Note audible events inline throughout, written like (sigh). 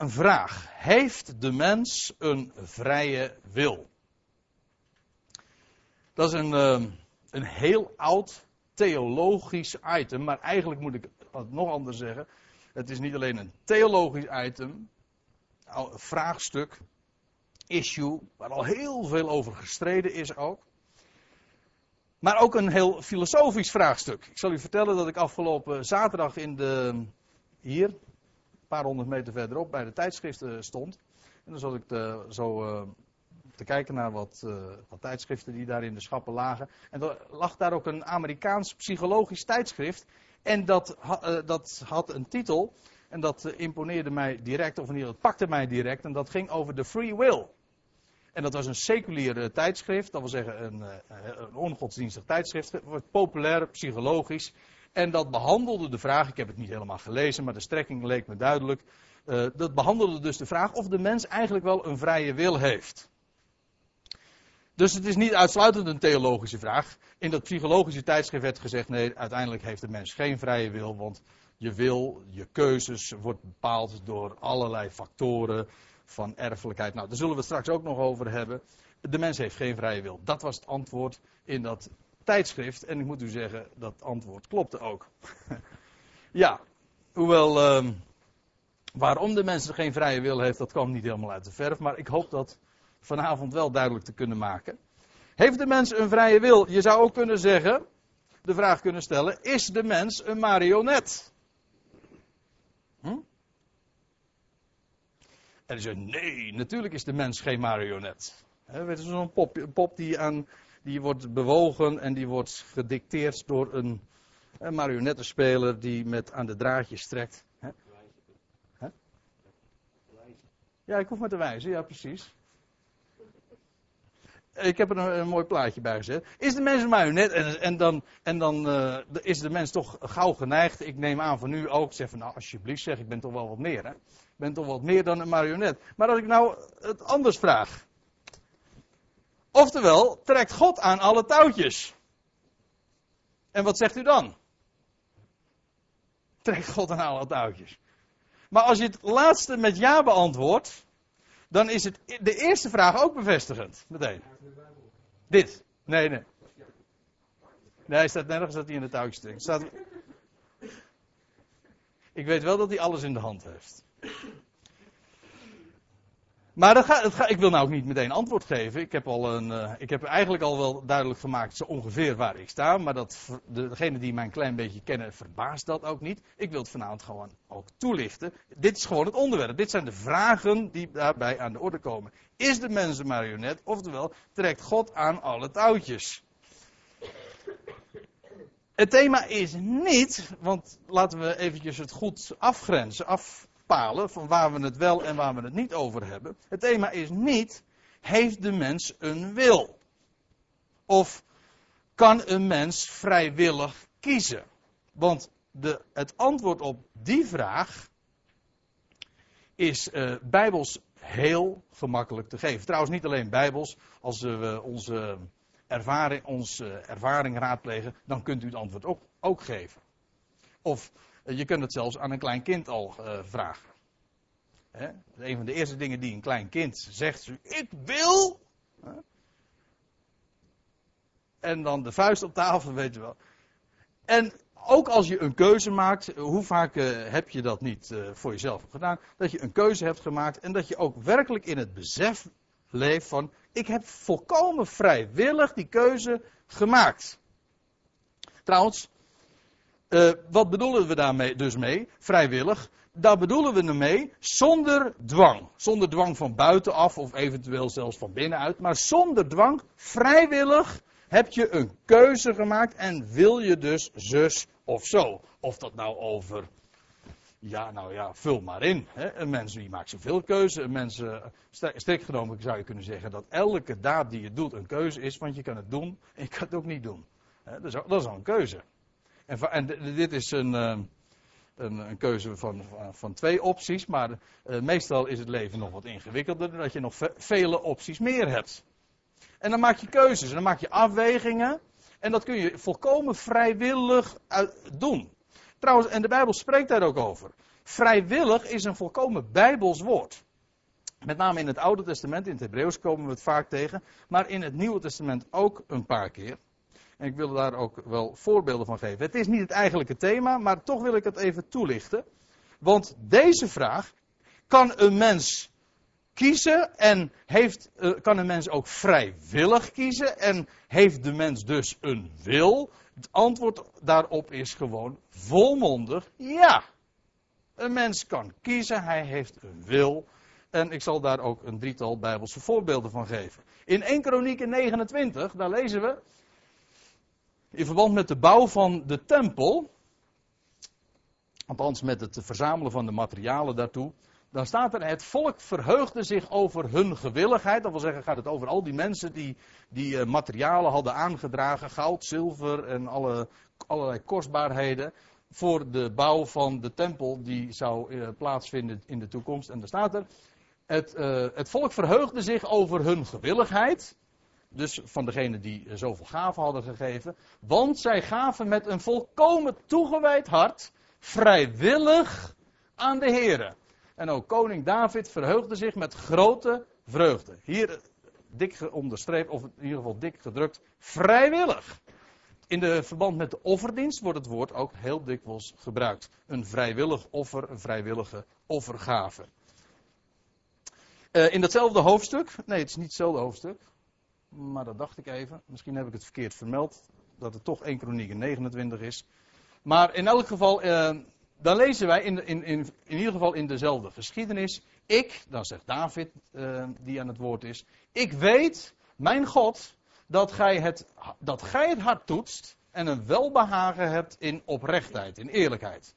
een vraag. Heeft de mens een vrije wil? Dat is een, ehm, een heel oud theologisch item, maar eigenlijk moet ik het nog anders zeggen. Het is niet alleen een theologisch item, vraagstuk, issue, waar al heel veel over gestreden is ook. Maar ook een heel filosofisch vraagstuk. Ik zal u vertellen dat ik afgelopen zaterdag in de, hier, paar honderd meter verderop, bij de tijdschriften stond. En dan zat ik te, zo uh, te kijken naar wat, uh, wat, tijdschriften die daar in de schappen lagen. En er lag daar ook een Amerikaans psychologisch tijdschrift. En dat, dat had een titel. En dat imponeerde mij direct, of in ieder geval pakte mij direct. En dat ging over de free will. En dat was een seculiere tijdschrift, dat wil zeggen een, een ongodsdienstig tijdschrift, populair, psychologisch. En dat behandelde de vraag, ik heb het niet helemaal gelezen, maar de strekking leek me duidelijk. Uh, dat behandelde dus de vraag of de mens eigenlijk wel een vrije wil heeft. Dus het is niet uitsluitend een theologische vraag. In dat psychologische tijdschrift werd gezegd: nee, uiteindelijk heeft de mens geen vrije wil, want je wil, je keuzes wordt bepaald door allerlei factoren van erfelijkheid. Nou, daar zullen we het straks ook nog over hebben. De mens heeft geen vrije wil. Dat was het antwoord in dat tijdschrift. En ik moet u zeggen, dat antwoord klopte ook. (laughs) ja, hoewel. Uh, waarom de mens geen vrije wil heeft, dat kwam niet helemaal uit de verf. Maar ik hoop dat vanavond wel duidelijk te kunnen maken. Heeft de mens een vrije wil? Je zou ook kunnen zeggen, de vraag kunnen stellen: is de mens een marionet? Hm? En die zegt, nee, natuurlijk is de mens geen marionet. He, weet je, zo'n pop, pop die, aan, die wordt bewogen en die wordt gedicteerd door een, een marionettenspeler die met aan de draadjes trekt. He? Ja, ik hoef maar te wijzen, ja precies. Ik heb er een, een, mooi plaatje bij gezet. Is de mens een marionet? En, en dan, en dan uh, is de mens toch gauw geneigd. Ik neem aan van nu ook. Zeg van nou, alsjeblieft zeg, ik ben toch wel wat meer. Hè? Ik ben toch wat meer dan een marionet. Maar als ik nou het anders vraag. Oftewel, trekt God aan alle touwtjes. En wat zegt u dan? Trekt God aan alle touwtjes. Maar als je het laatste met ja beantwoordt, dan is het de eerste vraag ook bevestigend. Meteen. Dit. Nee, nee. Nee, hij staat nergens dat hij in de touwtjes trekt. Staat... Ik weet wel dat hij alles in de hand heeft. Maar dat ga, ik wil nou ook niet meteen antwoord geven. Ik heb, al een, uh, ik heb eigenlijk al wel duidelijk gemaakt zo ongeveer waar ik sta. Maar dat, degenen die mij een klein beetje kennen, verbaast dat ook niet. Ik wil het vanavond gewoon ook toelichten. Dit is gewoon het onderwerp. Dit zijn de vragen die daarbij aan de orde komen. Is de mens een marionet? Oftewel, trekt God aan alle touwtjes? Het thema is niet, want laten we eventjes het goed afgrenzen, af, van waar we het wel en waar we het niet over hebben. Het thema is niet, heeft de mens een wil? Of kan een mens vrijwillig kiezen? Want de, het antwoord op die vraag is uh, bijbels heel gemakkelijk te geven. Trouwens, niet alleen bijbels. Als we onze ervaring, onze ervaring raadplegen, dan kunt u het antwoord ook, ook geven. Of je kunt het zelfs aan een klein kind al uh, vragen. Hè? Een van de eerste dingen die een klein kind zegt. Ik wil. Hè? En dan de vuist op tafel, weet je wel. En ook als je een keuze maakt, hoe vaak uh, heb je dat niet voor jezelf gedaan? Dat je een keuze hebt gemaakt en dat je ook werkelijk in het besef leeft van: ik heb volkomen vrijwillig die keuze gemaakt. Trouwens, uh, wat bedoelen we daarmee dus mee? Vrijwillig. Daar bedoelen we ermee zonder dwang. Zonder dwang van buitenaf of eventueel zelfs van binnenuit. Maar zonder dwang, vrijwillig, heb je een keuze gemaakt en wil je dus zus of zo. Of dat nou over. Ja, nou ja, vul maar in. Hè. Een mens die maakt zoveel keuze. Een mens, strikt genomen zou je kunnen zeggen dat elke daad die je doet een keuze is. Want je kan het doen en je kan het ook niet doen. Dat, is, dat is al een keuze. En, en dit is een, uh, een, een, keuze van, van twee opties, maar uh, meestal is het leven nog wat ingewikkelder, dat je nog ve vele opties meer hebt. En dan maak je keuzes, en dan maak je afwegingen, en dat kun je volkomen vrijwillig uit, doen. Trouwens, en de Bijbel spreekt daar ook over. Vrijwillig is een volkomen bijbels woord. Met name in het Oude Testament, in het Hebreeuws komen we het vaak tegen, maar in het Nieuwe Testament ook een paar keer. En ik wil daar ook wel voorbeelden van geven. Het is niet het eigenlijke thema, maar toch wil ik het even toelichten. Want deze vraag, kan een mens kiezen en heeft, uh, kan een mens ook vrijwillig kiezen en heeft de mens dus een wil? Het antwoord daarop is gewoon volmondig ja. Een mens kan kiezen, hij heeft een wil. En ik zal daar ook een drietal bijbelse voorbeelden van geven. In 1 Kronieken 29, daar lezen we, in verband met de bouw van de tempel, althans met het verzamelen van de materialen daartoe, dan staat er: Het volk verheugde zich over hun gewilligheid. Dat wil zeggen, gaat het over al die mensen die, die uh, materialen hadden aangedragen: goud, zilver en alle, allerlei kostbaarheden. Voor de bouw van de tempel die zou uh, plaatsvinden in de toekomst. En daar staat er: het, uh, het volk verheugde zich over hun gewilligheid. Dus van degene die zoveel gaven hadden gegeven. Want zij gaven met een volkomen toegewijd hart vrijwillig aan de Heer. En ook koning David verheugde zich met grote vreugde. Hier dik onderstreept, of in ieder geval dik gedrukt, vrijwillig. In de verband met de offerdienst wordt het woord ook heel dikwijls gebruikt. Een vrijwillig offer, een vrijwillige offergave. Uh, in datzelfde hoofdstuk, nee het is niet hetzelfde hoofdstuk, maar dat dacht ik even. Misschien heb ik het verkeerd vermeld, dat het toch 1 Kronieken 29 is. Maar in elk geval, uh, dan lezen wij in, in, in, in ieder geval in dezelfde geschiedenis. Ik, dan zegt David, uh, die aan het woord is. Ik weet, mijn God, dat gij, het, dat gij het hart toetst en een welbehagen hebt in oprechtheid, in eerlijkheid.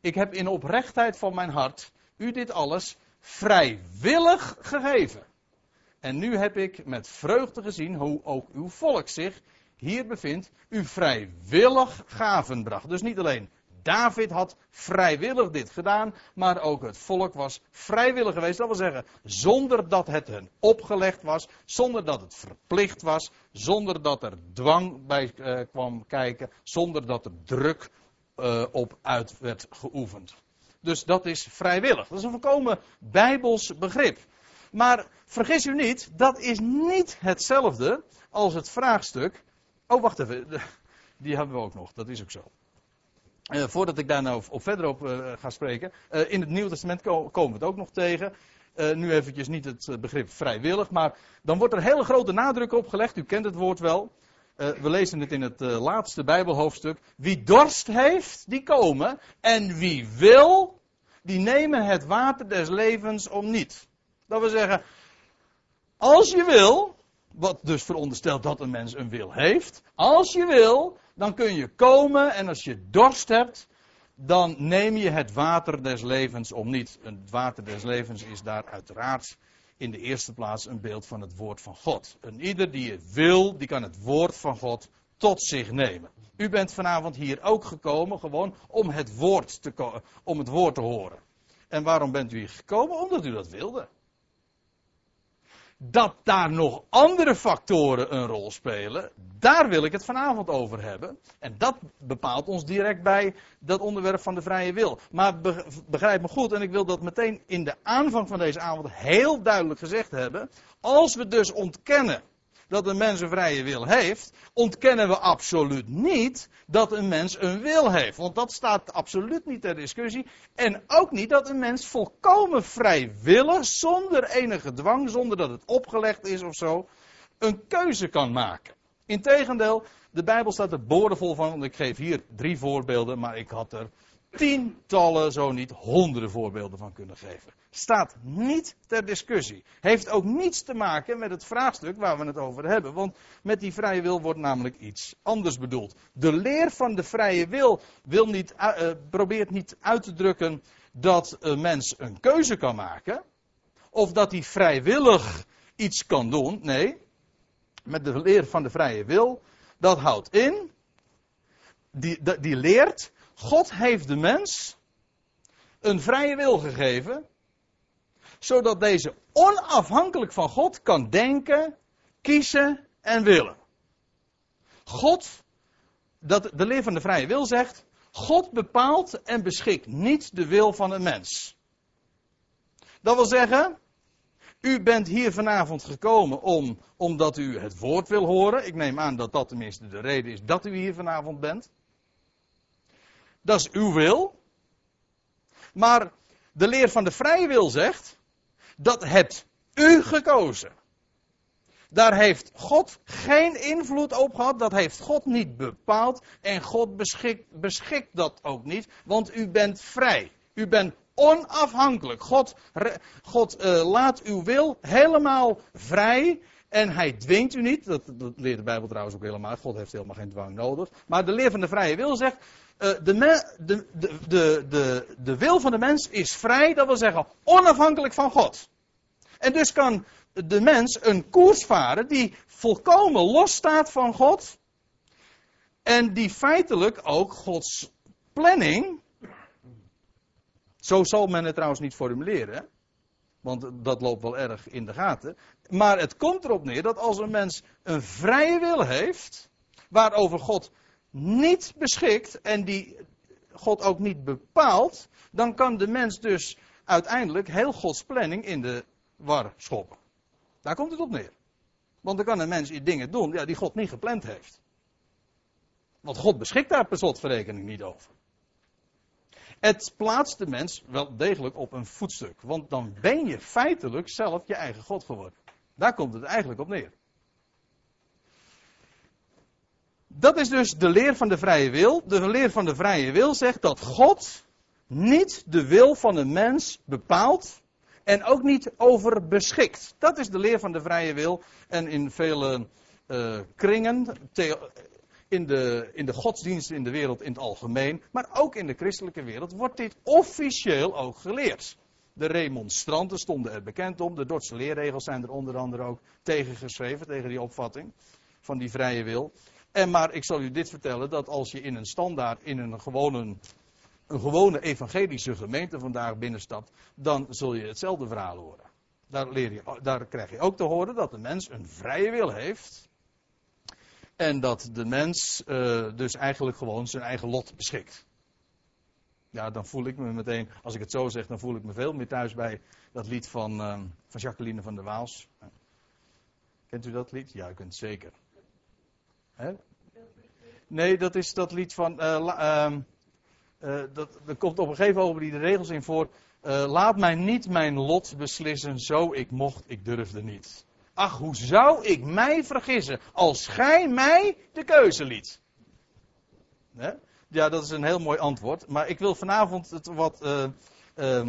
Ik heb in oprechtheid van mijn hart u dit alles vrijwillig gegeven. En nu heb ik met vreugde gezien hoe ook uw volk zich hier bevindt, u vrijwillig gaven bracht. Dus niet alleen David had vrijwillig dit gedaan, maar ook het volk was vrijwillig geweest. Dat wil zeggen, zonder dat het hen opgelegd was, zonder dat het verplicht was, zonder dat er dwang bij uh, kwam kijken, zonder dat er druk uh, op uit werd geoefend. Dus dat is vrijwillig. Dat is een volkomen bijbels begrip. Maar vergis u niet, dat is niet hetzelfde als het vraagstuk. Oh, wacht even. (laughs) Die hebben we ook nog. Dat is ook zo. Uh, voordat ik daar nou op verder op uh, ga spreken. Uh, in het Nieuwe Testament ko komen we het ook nog tegen. nu eventjes niet het begrip vrijwillig. Maar dan wordt er hele grote nadruk op gelegd. U kent het woord wel. we lezen het in het laatste Bijbelhoofdstuk. Wie dorst heeft, die komen. En wie wil, die nemen het water des levens om niet. Dat wil zeggen, als je wil, wat dus veronderstelt dat een mens een wil heeft. Als je wil, dan kun je komen en als je dorst hebt, dan neem je het water des levens om niet. Het water des levens is daar uiteraard in de eerste plaats een beeld van het woord van God. En ieder die het wil, die kan het woord van God tot zich nemen. U bent vanavond hier ook gekomen gewoon om het woord te, om het woord te horen. En waarom bent u hier gekomen? Omdat u dat wilde dat daar nog andere factoren een rol spelen, daar wil ik het vanavond over hebben. En dat bepaalt ons direct bij dat onderwerp van de vrije wil. Maar begrijp me goed, en ik wil dat meteen in de aanvang van deze avond heel duidelijk gezegd hebben. Als we dus ontkennen dat een mens een vrije wil heeft, ontkennen we absoluut niet dat een mens een wil heeft. Want dat staat absoluut niet ter discussie. En ook niet dat een mens volkomen vrijwillig, zonder enige dwang, zonder dat het opgelegd is of zo, een keuze kan maken. Integendeel, de Bijbel staat er boordevol van. Ik geef hier drie voorbeelden, maar ik had er tientallen, zo niet honderden voorbeelden van kunnen geven. Staat niet ter discussie. Heeft ook niets te maken met het vraagstuk waar we het over hebben. Want met die vrije wil wordt namelijk iets anders bedoeld. De leer van de vrije wil, wil niet, uh, probeert niet uit te drukken dat een mens een keuze kan maken. Of dat hij vrijwillig iets kan doen. Nee, met de leer van de vrije wil, dat houdt in. Die, die leert God heeft de mens een vrije wil gegeven, zodat deze onafhankelijk van God kan denken, kiezen en willen. God, dat de leer van de vrije wil zegt, God bepaalt en beschikt niet de wil van een mens. Dat wil zeggen, u bent hier vanavond gekomen om, omdat u het woord wil horen. Ik neem aan dat dat tenminste de reden is dat u hier vanavond bent. Dat is uw wil. Maar de leer van de vrije wil zegt, dat hebt u gekozen. Daar heeft God geen invloed op gehad. Dat heeft God niet bepaald. En God beschikt, beschikt dat ook niet. Want u bent vrij. U bent onafhankelijk. God, God uh, laat uw wil helemaal vrij. En hij dwingt u niet. Dat, dat, leert de Bijbel trouwens ook helemaal. God heeft helemaal geen dwang nodig. Maar de leer van de vrije wil zegt. Uh, de, de, de, de, de wil van de mens is vrij. Dat wil zeggen onafhankelijk van God. En dus kan de mens een koers varen die volkomen los staat van God. En die feitelijk ook Gods planning. Zo zal men het trouwens niet formuleren. Want dat loopt wel erg in de gaten. Maar het komt erop neer dat als een mens een vrije wil heeft. Waarover God niet beschikt en die God ook niet bepaalt. Dan kan de mens dus uiteindelijk heel Gods planning in de war schoppen. Daar komt het op neer. Want dan kan een mens dingen doen ja, die God niet gepland heeft. Want God beschikt daar per slotverrekening niet over. Het plaatst de mens wel degelijk op een voetstuk. Want dan ben je feitelijk zelf je eigen God geworden. Daar komt het eigenlijk op neer. Dat is dus de leer van de vrije wil. De leer van de vrije wil zegt dat God niet de wil van een mens bepaalt, en ook niet over beschikt. Dat is de leer van de vrije wil. En in vele uh, kringen, in de, in de godsdiensten in de wereld in het algemeen, maar ook in de christelijke wereld, wordt dit officieel ook geleerd. De remonstranten stonden er bekend om. De Dordtse leerregels zijn er onder andere ook tegen geschreven, tegen die opvatting van die vrije wil. En maar ik zal u dit vertellen, dat als je in een standaard, in een gewone een gewone evangelische gemeente vandaag binnenstapt, dan zul je hetzelfde verhaal horen. Daar, leer je, daar krijg je ook te horen dat de mens een vrije wil heeft. En dat de mens uh, dus eigenlijk gewoon zijn eigen lot beschikt. Ja, dan voel ik me meteen, als ik het zo zeg, dan voel ik me veel meer thuis bij dat lied van, uh, van Jacqueline van der Waals. Kent u dat lied? Ja, u kunt zeker. Hè? Nee, dat is dat lied van. Uh, uh, dat, er komt op een gegeven moment die de regels in voor. Uh, laat mij niet mijn lot beslissen, zo ik mocht, ik durfde niet. Ach, hoe zou ik mij vergissen als gij mij de keuze liet? Ja, dat is een heel mooi antwoord. Maar ik wil vanavond het wat uh,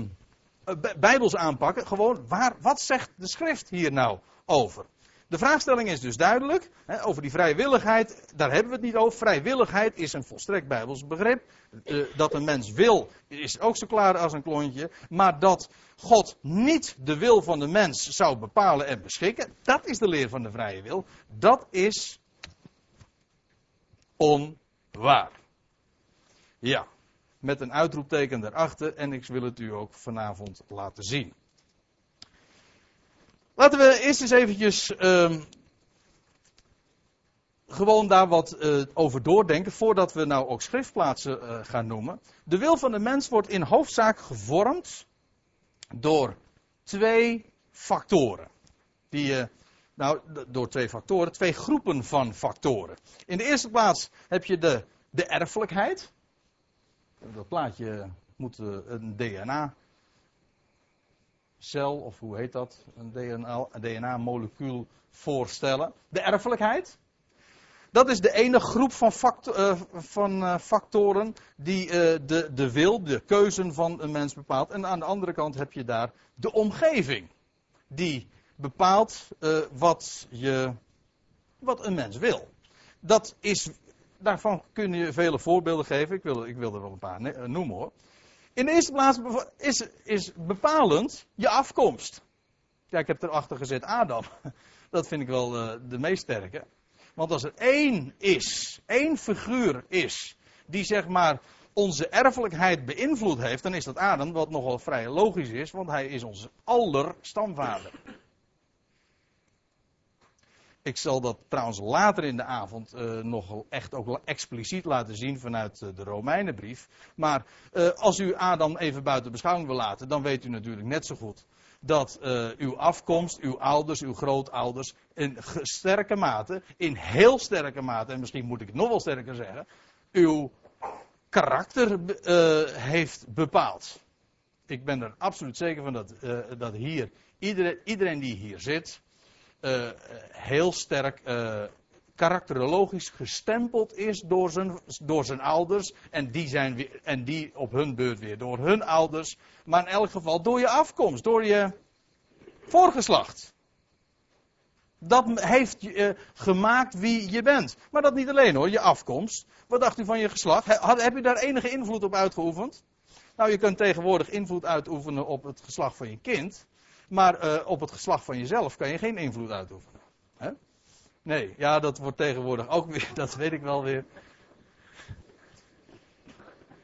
bijbels aanpakken. Gewoon, waar, wat zegt de schrift hier nou over? De vraagstelling is dus duidelijk. Hè, over die vrijwilligheid, daar hebben we het niet over. Vrijwilligheid is een volstrekt bijbels begrip. Uh, dat een mens wil, is ook zo klaar als een klontje. Maar dat God niet de wil van de mens zou bepalen en beschikken, dat is de leer van de vrije wil. Dat is onwaar. Ja, met een uitroepteken daarachter en ik wil het u ook vanavond laten zien. Laten we eerst eens eventjes uh, gewoon daar wat uh, over doordenken, voordat we nou ook schriftplaatsen uh, gaan noemen. De wil van de mens wordt in hoofdzaak gevormd door twee factoren. Die, uh, nou, door twee factoren, twee groepen van factoren. In de eerste plaats heb je de, de erfelijkheid. Dat plaatje moet een DNA cel, of hoe heet dat, een DNA-molecuul voorstellen. De erfelijkheid. Dat is de ene groep van, uh, van uh, factoren die uh, de, de wil, de keuze van een mens bepaalt. En aan de andere kant heb je daar de omgeving. Die bepaalt wat, je, wat een mens wil. Dat is, daarvan kun je vele voorbeelden geven. Ik wil, ik wil er wel een paar noemen hoor. In de eerste plaats is, is bepalend je afkomst. Ja, ik heb erachter gezet Adam. (laughs) Dat vind ik wel uh, de meest sterke. Want als er één is, één figuur is, die zeg maar onze erfelijkheid beïnvloed heeft, dan is dat Adam, wat nogal vrij logisch is, want hij is onze aller stamvader. Ik zal dat trouwens later in de avond uh, nog echt ook expliciet laten zien vanuit uh, de Romeinenbrief. Maar uh, als u Adam even buiten beschouwing wil laten, dan weet u natuurlijk net zo goed dat uw afkomst, uw ouders, uw grootouders in sterke mate, in heel sterke mate, en misschien moet ik het nog wel sterker zeggen, uw karakter heeft bepaald. Ik ben er absoluut zeker van dat, dat hier iedereen die hier zit, uh, heel sterk uh, karakterologisch gestempeld is door zijn, door zijn ouders. En die, zijn en die op hun beurt weer door hun ouders. Maar in elk geval door je afkomst, door je voorgeslacht. Dat heeft je uh, gemaakt wie je bent. Maar dat niet alleen hoor, je afkomst. Wat dacht u van je geslacht? He, heb je daar enige invloed op uitgeoefend? Nou, je kunt tegenwoordig invloed uitoefenen op het geslacht van je kind. Maar uh, op het geslacht van jezelf kan je geen invloed uitoefenen. Hè? Nee, ja, dat wordt tegenwoordig ook weer, (laughs) dat weet ik wel weer.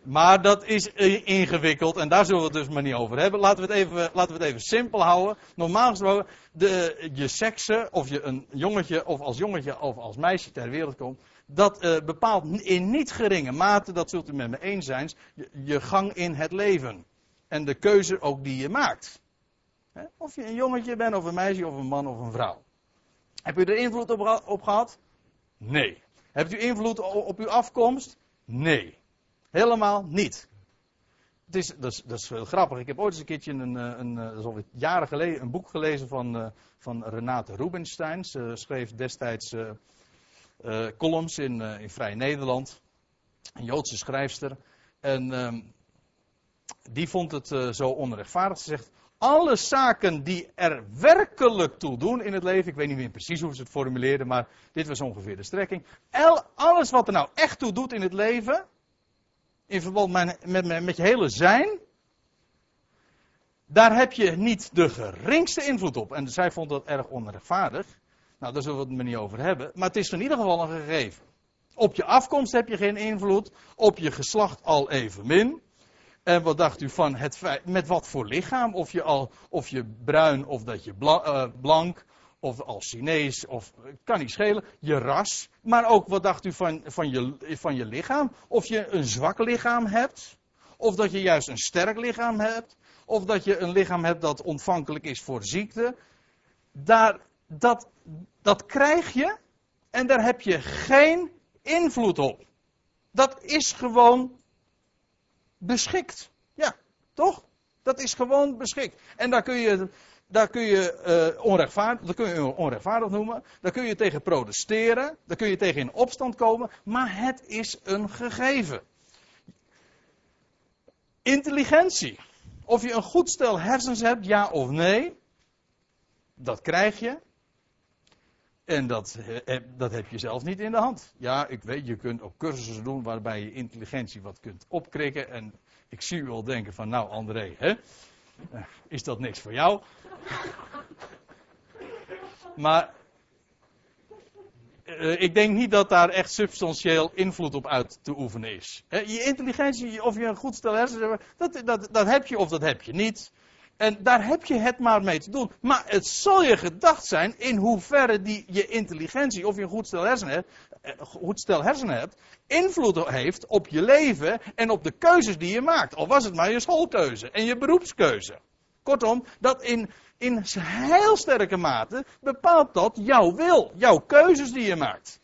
Maar dat is ingewikkeld en daar zullen we het dus maar niet over hebben. Laten we het even, laten we het even simpel houden. Normaal gesproken, de, je seksen, of je een jongetje of als jongetje of als meisje ter wereld komt, dat uh, bepaalt in niet geringe mate, dat zult u met me eens zijn, je, je gang in het leven. En de keuze ook die je maakt. Of je een jongetje bent, of een meisje, of een man, of een vrouw. Heb u er invloed op, gehad? Nee. Hebt u invloed op, uw afkomst? Nee. Helemaal niet. Het is, dat, is, dat is grappig. Ik heb ooit eens een keertje een, eh, is jaren geleden, een boek gelezen van, uh, van Renate Rubinstein. Ze schreef destijds columns in, in Vrij Nederland. Een Joodse schrijfster. En ehm, die vond het zo onrechtvaardig. Ze zegt, alle zaken die er werkelijk toe doen in het leven. Ik weet niet meer precies hoe ze het formuleerden, maar dit was ongeveer de strekking. alles wat er nou echt toe doet in het leven. In verband met, met, met je hele zijn. Daar heb je niet de geringste invloed op. En zij vond dat erg onrechtvaardig. Nou, daar zullen we het maar niet over hebben. Maar het is in ieder geval een gegeven. Op je afkomst heb je geen invloed. Op je geslacht al evenmin. En wat dacht u van het feit, met wat voor lichaam? Of je, al, of je bruin of dat je eh, blank, of als Chinees, of kan niet schelen, je ras. Maar ook wat dacht u van, van, je, van je lichaam? Of je een zwak lichaam hebt, of dat je juist een sterk lichaam hebt, of dat je een lichaam hebt dat ontvankelijk is voor ziekte. Daar, dat, dat krijg je en daar heb je geen invloed op. Dat is gewoon beschikt. Ja, toch? Dat is gewoon beschikt. En daar kun je, daar kun je, uh, onrechtvaardig, daar kun je onrechtvaardig noemen. Daar kun je tegen protesteren. Daar kun je tegen in opstand komen. Maar het is een gegeven. Intelligentie. Of je een goed stel hersens hebt, ja of nee. Dat krijg je. En dat, dat heb je zelf niet in de hand. Ja, ik weet, je kunt ook cursussen doen waarbij je intelligentie wat kunt opkrikken. En ik zie u al denken van, nou André, hè? Eh, is dat niks voor jou? (laughs) maar uh, ik denk niet dat daar echt substantieel invloed op uit te oefenen is. je intelligentie, of je een goed stel hersenen dat, dat, dat heb je of dat heb je niet. En daar heb je het maar mee te doen. Maar het zal je gedacht zijn in hoeverre die je intelligentie, of je een goed stel hersenen hebt, eh, stel hebt, invloed heeft op je leven en op de keuzes die je maakt. Al was het maar je schoolkeuze en je beroepskeuze. Kortom, dat in, in heel sterke mate bepaalt dat jouw wil, jouw keuzes die je maakt.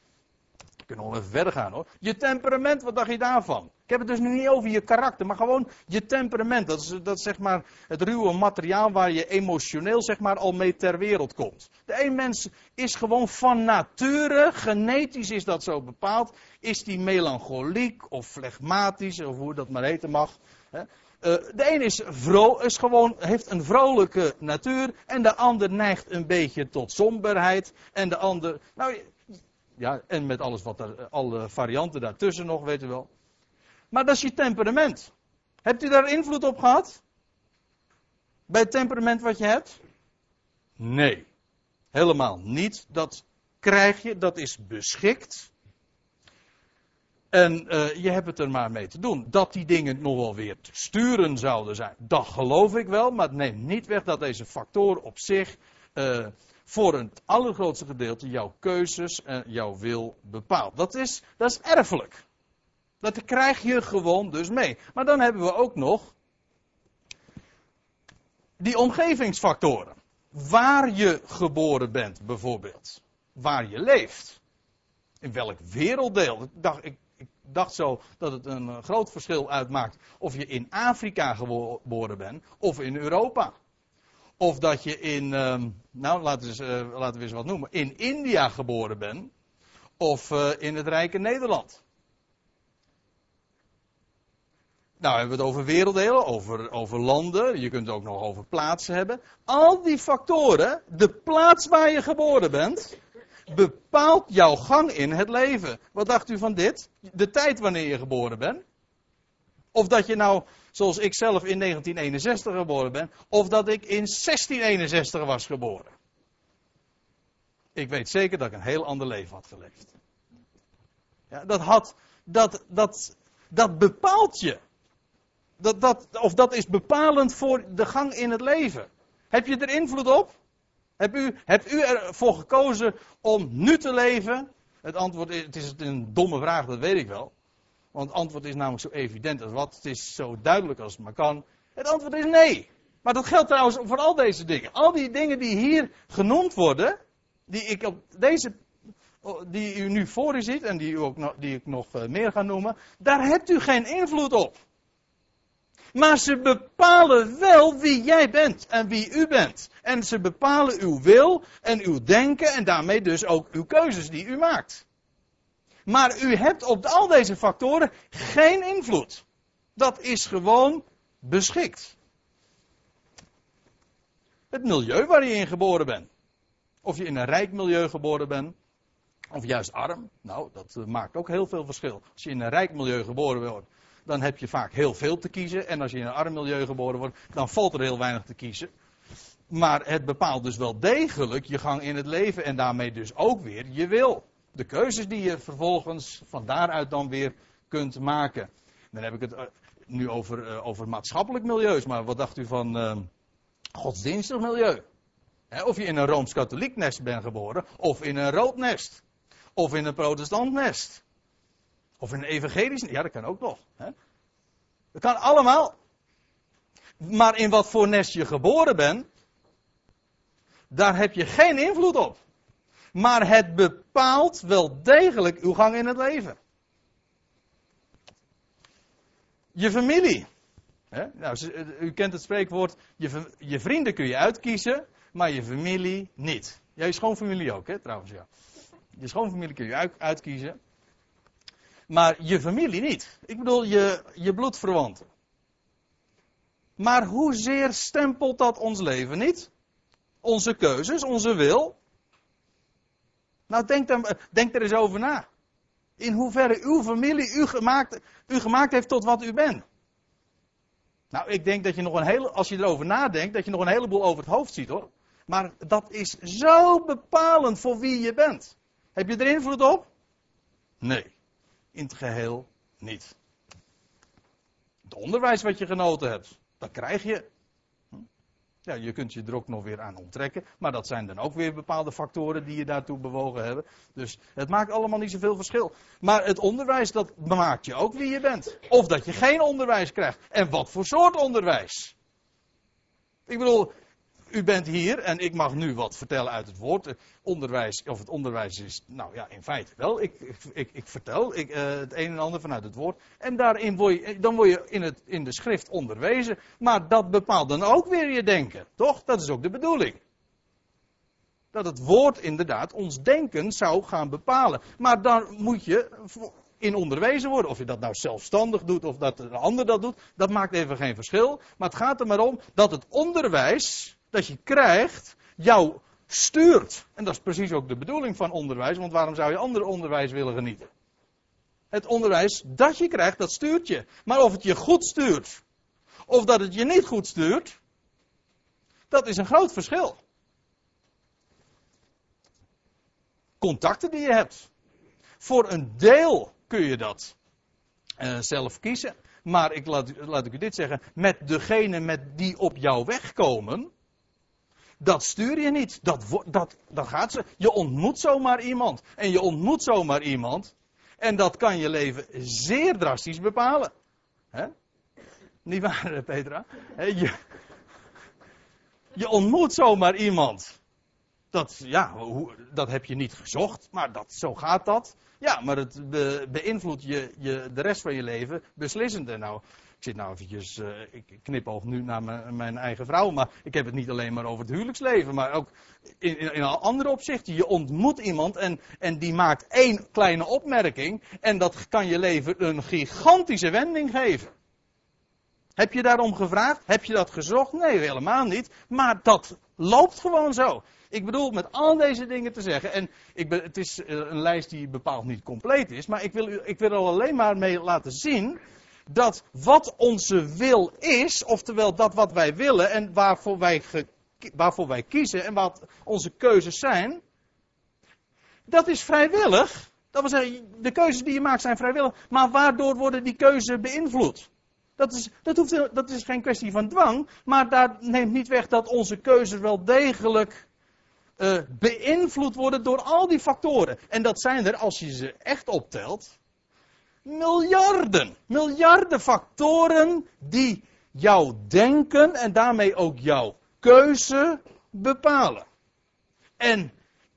We kunnen nog even verder gaan hoor. Je temperament, wat dacht je daarvan? Ik heb het dus nu niet over je karakter, maar gewoon je temperament. Dat is, dat zeg maar het ruwe materiaal waar je emotioneel zeg maar al mee ter wereld komt. De een mens is gewoon van nature, genetisch is dat zo bepaald, is die melancholiek of flegmatisch, of hoe dat maar heten mag. Eh, de een is, vro is gewoon, heeft een vrolijke natuur en de ander neigt een beetje tot somberheid. En de ander, nou ja, en met alles wat er, alle varianten daartussen nog, weet u wel. Maar dat is je temperament. Hebt u daar invloed op gehad? Bij het temperament wat je hebt? Nee. Helemaal niet. Dat krijg je, dat is beschikt. En uh, je hebt het er maar mee te doen. Dat die dingen nog wel weer te sturen zouden zijn, dat geloof ik wel. Maar het neemt niet weg dat deze factoren op zich uh, voor het allergrootste gedeelte jouw keuzes en jouw wil bepaalt. Dat is, dat is erfelijk. Dat krijg je gewoon dus mee. Maar dan hebben we ook nog die omgevingsfactoren. Waar je geboren bent, bijvoorbeeld. Waar je leeft. In welk werelddeel. Ik dacht, ik, ik dacht zo dat het een eh, groot verschil uitmaakt of je in Afrika geboren bent of in Europa. Of dat je in, ehm, nou laten we, eens, uh, laten we eens wat noemen, in India geboren bent. Of uh, in het rijke Nederland. Nou hebben we het over werelddelen, over, over landen. Je kunt het ook nog over plaatsen hebben. Al die factoren, de plaats waar je geboren bent, bepaalt jouw gang in het leven. Wat dacht u van dit? De tijd wanneer je geboren bent. Of dat je nou, zoals ik zelf in 1961 geboren ben, of dat ik in 1661 was geboren. Ik weet zeker dat ik een heel ander leven had geleefd. Ja, dat, had, dat, dat, dat bepaalt je. Dat, dat, of dat is bepalend voor de gang in het leven. Heb je er invloed op? Heb u, hebt u ervoor gekozen om nu te leven? Het antwoord is, het is een domme vraag, dat weet ik wel. Want het antwoord is namelijk zo evident als wat. Het is zo duidelijk als het maar kan. Het antwoord is nee. Maar dat geldt trouwens voor al deze dingen. Al die dingen die hier genoemd worden, die ik op deze, die u nu voor u ziet en die, die ik nog eh, meer ga noemen, daar hebt u geen invloed op. Maar ze bepalen wel wie jij bent en wie u bent. En ze bepalen uw wil en uw denken en daarmee dus ook uw keuzes die u maakt. Maar u hebt op al deze factoren geen invloed. Dat is gewoon beschikt. Het milieu waar je in geboren bent. Of je in een rijk milieu geboren bent, of juist arm. Nou, dat maakt ook heel veel verschil. Als je in een rijk milieu geboren wordt, dan heb je vaak heel veel te kiezen. En als je in een arm milieu geboren wordt, dan valt er heel weinig te kiezen. Maar het bepaalt dus wel degelijk je gang in het leven en daarmee dus ook weer je wil. De keuzes die je vervolgens van daaruit dan weer kunt maken. Dan heb ik het eh, nu over, uh, over maatschappelijk milieus, maar wat dacht u van uh, godsdienstig milieu? of je in een rooms-katholiek nest bent geboren, of in een rood nest, of in een protestant nest. Of een evangelisch, ja dat kan ook nog. Hè? Dat kan allemaal. Maar in wat voor nest je geboren bent, daar heb je geen invloed op. Maar het bepaalt wel degelijk uw gang in het leven. Je familie. Hè? Nou, u kent het spreekwoord, je, je, vrienden kun je uitkiezen, maar je familie niet. Ja, je schoonfamilie ook, hè, trouwens, ja. Je schoonfamilie kun je uitkiezen, maar je familie niet. Ik bedoel, je, je bloedverwanten. Maar hoezeer stempelt dat ons leven niet? Onze keuzes, onze wil? Nou, denk, dan, denk er eens over na. In hoeverre uw familie u gemaakt, u gemaakt heeft tot wat u bent. Nou, ik denk dat je nog een hele, als je erover nadenkt, dat je nog een heleboel over het hoofd ziet hoor. Maar dat is zo bepalend voor wie je bent. Heb je er invloed op? Nee in het geheel niet. Het onderwijs wat je genoten hebt, dat krijg je. Hm? Ja, je kunt je er ook nog weer aan onttrekken, maar dat zijn dan ook weer bepaalde factoren die je daartoe bewogen hebben. Dus het maakt allemaal niet zoveel verschil. Maar het onderwijs, dat maakt je ook wie je bent. Of dat je geen onderwijs krijgt. En wat voor soort onderwijs? Ik bedoel, u bent hier en ik mag nu wat vertellen uit het woord. Onderwijs, of het onderwijs is, nou ja, in feite wel. Ik, ik, ik vertel ik, uh, het een en ander vanuit het woord. En daarin word je, dan word je in, het, in de schrift onderwezen. Maar dat bepaalt dan ook weer je denken, toch? Dat is ook de bedoeling. Dat het woord inderdaad ons denken zou gaan bepalen. Maar dan moet je in onderwezen worden. Of je dat nou zelfstandig doet of dat een ander dat doet, dat maakt even geen verschil. Maar het gaat er maar om dat het onderwijs dat je krijgt, jou stuurt. En dat is precies ook de bedoeling van onderwijs, want waarom zou je ander onderwijs willen genieten? Het onderwijs dat je krijgt, dat stuurt je. Maar of het je goed stuurt, of dat het je niet goed stuurt, dat is een groot verschil. Contacten die je hebt. Voor een deel kun je dat uh, zelf kiezen. Maar ik laat, laat ik u dit zeggen, met degene met die op jouw weg komen, Dat stuur je niet. Dat, dat, dat gaat ze. Je ontmoet zomaar iemand. En je ontmoet zomaar iemand. En dat kan je leven zeer drastisch bepalen. He? Niet waar, Petra? je, je ontmoet zomaar iemand. Dat, ja, dat heb je niet gezocht, maar dat, zo gaat dat. Ja, maar het beïnvloedt je, je, de rest van je leven beslissend. En nou, zit nou eventjes, uh, ik knipoog nu naar mijn, eigen vrouw, maar ik heb het niet alleen maar over het huwelijksleven, maar ook in, in, in andere opzichten. Je ontmoet iemand en, en die maakt één kleine opmerking en dat kan je leven een gigantische wending geven. Heb je daarom gevraagd? Heb je dat gezocht? Nee, helemaal niet. Maar dat loopt gewoon zo. Ik bedoel met al deze dingen te zeggen, en ik ben, het is eh, een lijst die bepaald niet compleet is, maar ik wil, ik wil er alleen maar mee laten zien dat wat onze wil is, oftewel dat wat wij willen en waarvoor wij, waarvoor wij kiezen en wat onze keuzes zijn, dat is vrijwillig. Dat wil zeggen, de keuzes die je maakt zijn vrijwillig, maar waardoor worden die keuzes beïnvloed? Dat is, dat, hoeft, dat is geen kwestie van dwang, maar dat neemt niet weg dat onze keuzes wel degelijk uh, beïnvloed worden door al die factoren. En dat zijn er, als je ze echt optelt, miljarden. Miljarden factoren die jouw denken en daarmee ook jouw keuze bepalen. En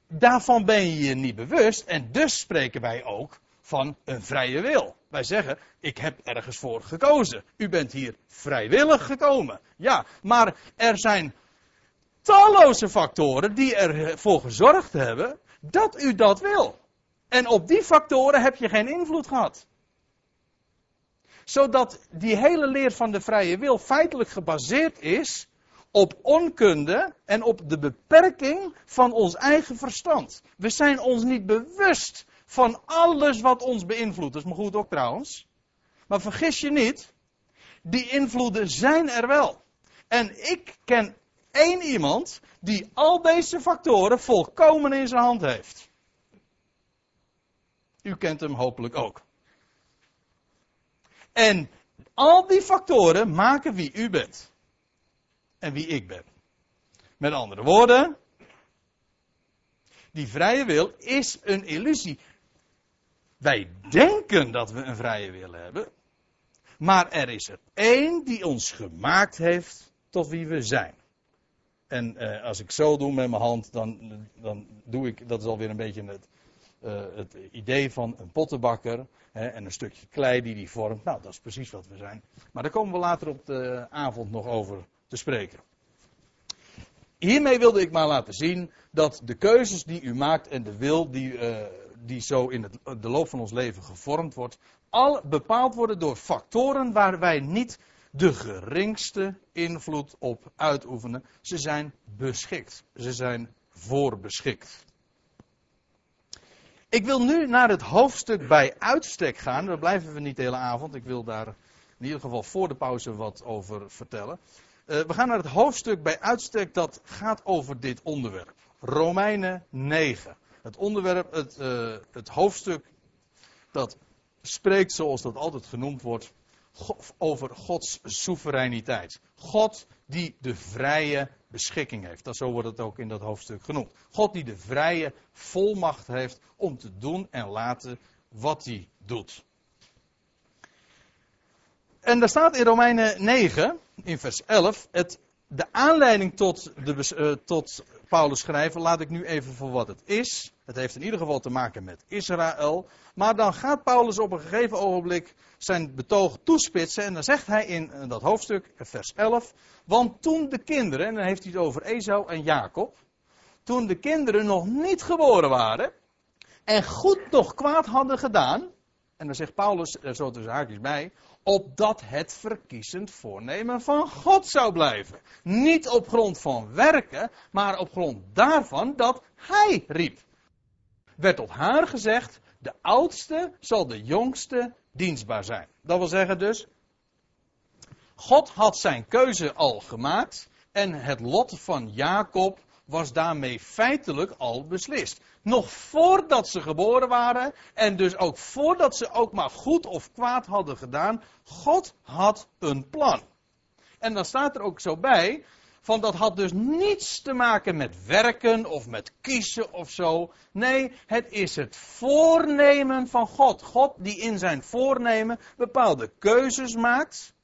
daarvan ben je je niet bewust en dus spreken wij ook van een vrije wil. Wij zeggen, ik heb ergens voor gekozen. U bent hier vrijwillig gekomen. Ja, maar er zijn talloze factoren die ervoor gezorgd hebben dat u dat wil. En op die factoren heb je geen invloed gehad. Zodat die hele leer van de vrije wil feitelijk gebaseerd is op onkunde en op de beperking van ons eigen verstand. We zijn ons niet bewust van alles wat ons beïnvloedt. Dat is maar goed ook trouwens. Maar vergis je niet, die invloeden zijn er wel. En ik ken één iemand die al deze factoren volkomen in zijn hand heeft. U kent hem hopelijk ook. En al die factoren maken wie u bent. En wie ik ben. Met andere woorden, die vrije wil is een illusie. Wij denken dat we een vrije wil hebben. Maar er is er één die ons gemaakt heeft tot wie we zijn. En eh, als ik zo doe met mijn hand, dan, dan doe ik, dat is alweer een beetje het, uh, het idee van een pottenbakker. Hè, en een stukje klei die die vormt. Nou, dat is precies wat we zijn. Maar daar komen we later op de avond nog over te spreken. Hiermee wilde ik maar laten zien dat de keuzes die u maakt en de wil die, uh, die zo in het, de loop van ons leven gevormd wordt, al bepaald worden door factoren waar wij niet de geringste invloed op uitoefenen. Ze zijn beschikt. Ze zijn voorbeschikt. Ik wil nu naar het hoofdstuk bij uitstek gaan. Daar blijven we niet de hele avond. Ik wil daar in ieder geval voor de pauze wat over vertellen. Uh, we gaan naar het hoofdstuk bij uitstek dat gaat over dit onderwerp. Romeinen 9. Het onderwerp, het, uh, het hoofdstuk dat spreekt zoals dat altijd genoemd wordt over Gods soevereiniteit. God die de vrije beschikking heeft. Dat, zo wordt het ook in dat hoofdstuk genoemd. God die de vrije volmacht heeft om te doen en laten wat hij doet. En daar staat in Romeinen 9, in vers 11, het, de aanleiding tot, de, uh, tot Paulus schrijven, laat ik nu even voor wat het is. Het heeft in ieder geval te maken met Israël. Maar dan gaat Paulus op een gegeven ogenblik zijn betoog toespitsen. En dan zegt hij in dat hoofdstuk, vers 11. Want toen de kinderen, en dan heeft hij het over Esau en Jacob. Toen de kinderen nog niet geboren waren. En goed nog kwaad hadden gedaan. En dan zegt Paulus er zo tussen haakjes bij opdat het verkiezend voornemen van God zou blijven. Niet op grond van werken, maar op grond daarvan dat hij riep. Werd tot haar gezegd, de oudste zal de jongste dienstbaar zijn. Dat wil zeggen dus, God had zijn keuze al gemaakt en het lot van Jacob was daarmee feitelijk al beslist. Nog voordat ze geboren waren en dus ook voordat ze ook maar goed of kwaad hadden gedaan, God had een plan. En dan staat er ook zo bij, van dat had dus niets te maken met werken of met kiezen of zo. Nee, het is het voornemen van God. God die in zijn voornemen bepaalde keuzes maakt,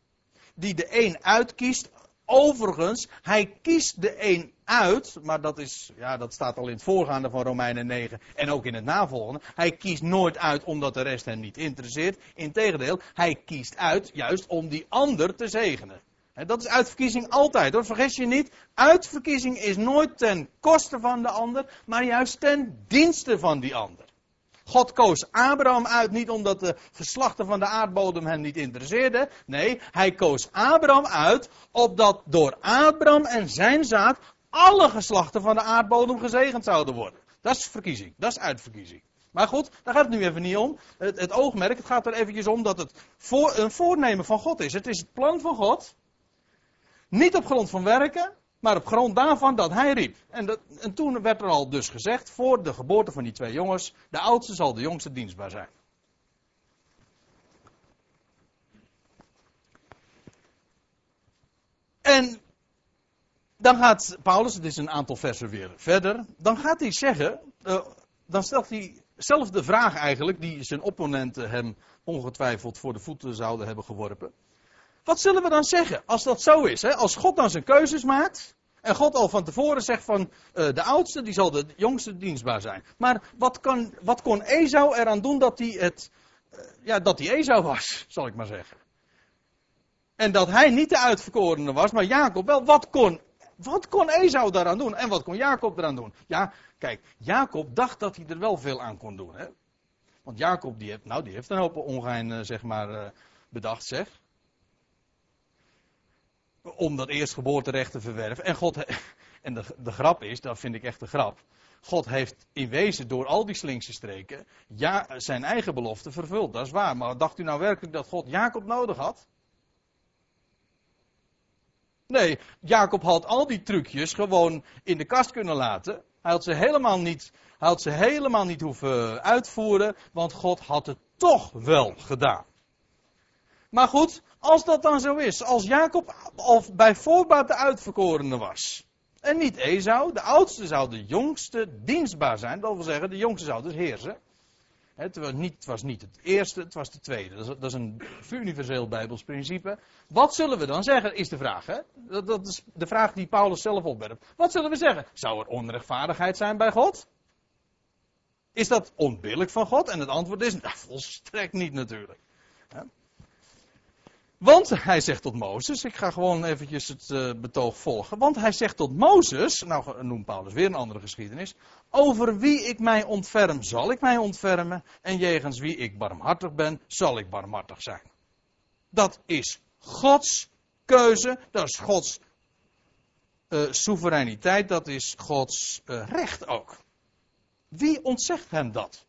die de een uitkiest. Overigens, hij kiest de een uit, maar dat, is, ja, dat staat al in het voorgaande van Romeinen 9 en ook in het navolgende. Hij kiest nooit uit omdat de rest hem niet interesseert. Integendeel, hij kiest uit juist om die ander te zegenen. Dat is uitverkiezing altijd hoor, vergis je niet. Uitverkiezing is nooit ten koste van de ander, maar juist ten dienste van die ander. God koos Abraham uit niet omdat de geslachten van de aardbodem hem niet interesseerden. Nee, hij koos Abraham uit opdat door Abraham en zijn zaad alle geslachten van de aardbodem gezegend zouden worden. Dat is verkiezing, dat is uitverkiezing. Maar goed, daar gaat het nu even niet om. Het, het oogmerk, het gaat er eventjes om dat het voor, een voornemen van God is. Het is het plan van God. Niet op grond van werken, maar op grond daarvan dat hij riep. En, dat, en toen werd er al dus gezegd, voor de geboorte van die twee jongens, de oudste zal de jongste dienstbaar zijn. En dan gaat Paulus, het is een aantal versen weer verder, dan gaat hij zeggen, uh, dan stelt hij zelf de vraag eigenlijk, die zijn opponenten hem ongetwijfeld voor de voeten zouden hebben geworpen. Wat zullen we dan zeggen als dat zo is? Hè? Als God dan zijn keuzes maakt, en God al van tevoren zegt van uh, de oudste, die zal de jongste dienstbaar zijn. Maar wat, kan, wat kon Esau eraan doen dat hij het, uh, ja, dat hij Esau was, (laughs) zal ik maar zeggen. En dat hij niet de uitverkorene was, maar Jacob wel. Wat kon wat kon Esau daaraan doen? En wat kon Jacob eraan doen? Ja, kijk, Jacob dacht dat hij er wel veel aan kon doen. Hè? Want Jacob, die heeft, nou, die heeft een hoop ongein, uh, zeg maar, bedacht, zeg. Om dat eerstgeboorterecht te verwerven. En God, (laughs) en de, de grap is, dat vind ik echt een grap. God heeft in wezen door al die slinkse streken ja, zijn eigen belofte vervuld. Dat is waar. Maar dacht u nou werkelijk dat God Jacob nodig had? Nee, Jacob had al die trucjes gewoon in de kast kunnen laten. Hij had ze helemaal niet, hij had ze helemaal niet hoeven uitvoeren, want God had het toch wel gedaan. Maar goed, als dat dan zo is, als Jacob al bij voorbaat de uitverkorene was, en niet Esau, de oudste zou de jongste dienstbaar zijn, dat wil zeggen, de jongste zou dus heersen. Het was, niet, het was niet het eerste, het was de tweede. Dat is, dat is een universeel Bijbels principe. Wat zullen we dan zeggen, is de vraag. Hè? Dat, dat is de vraag die Paulus zelf opwerpt. Wat zullen we zeggen? Zou er onrechtvaardigheid zijn bij God? Is dat onbillijk van God? En het antwoord is, nou, volstrekt niet natuurlijk. Want hij zegt tot Mozes, ik ga gewoon eventjes het uh, betoog volgen. Want hij zegt tot Mozes, nou noemt Paulus weer een andere geschiedenis. Over wie ik mij ontferm, zal ik mij ontfermen. En jegens wie ik barmhartig ben, zal ik barmhartig zijn. Dat is Gods keuze, dat is Gods uh, soevereiniteit, dat is Gods uh, recht ook. Wie ontzegt hem dat?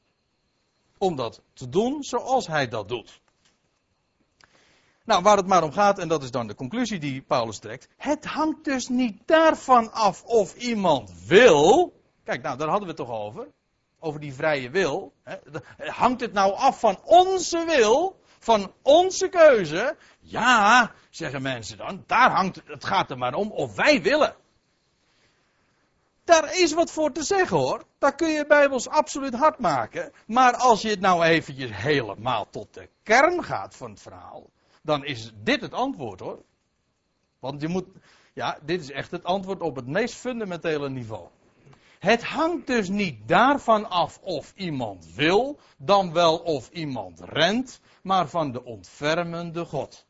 Om dat te doen zoals hij dat doet. Nou, waar het maar om gaat, en dat is dan de conclusie die Paulus trekt. Het hangt dus niet daarvan af of iemand wil. Kijk, nou, daar hadden we het toch over. Over die vrije wil. Hangt het nou af van onze wil? Van onze keuze? Ja, zeggen mensen dan. Daar hangt het gaat er maar om of wij willen. Daar is wat voor te zeggen hoor. Daar kun je Bijbels absoluut hard maken. Maar als je het nou eventjes helemaal tot de kern gaat van het verhaal dan is dit het antwoord hoor. Want je moet, ja, dit is echt het antwoord op het meest fundamentele niveau. Het hangt dus niet daarvan af of iemand wil, dan wel of iemand rent, maar van de ontfermende God.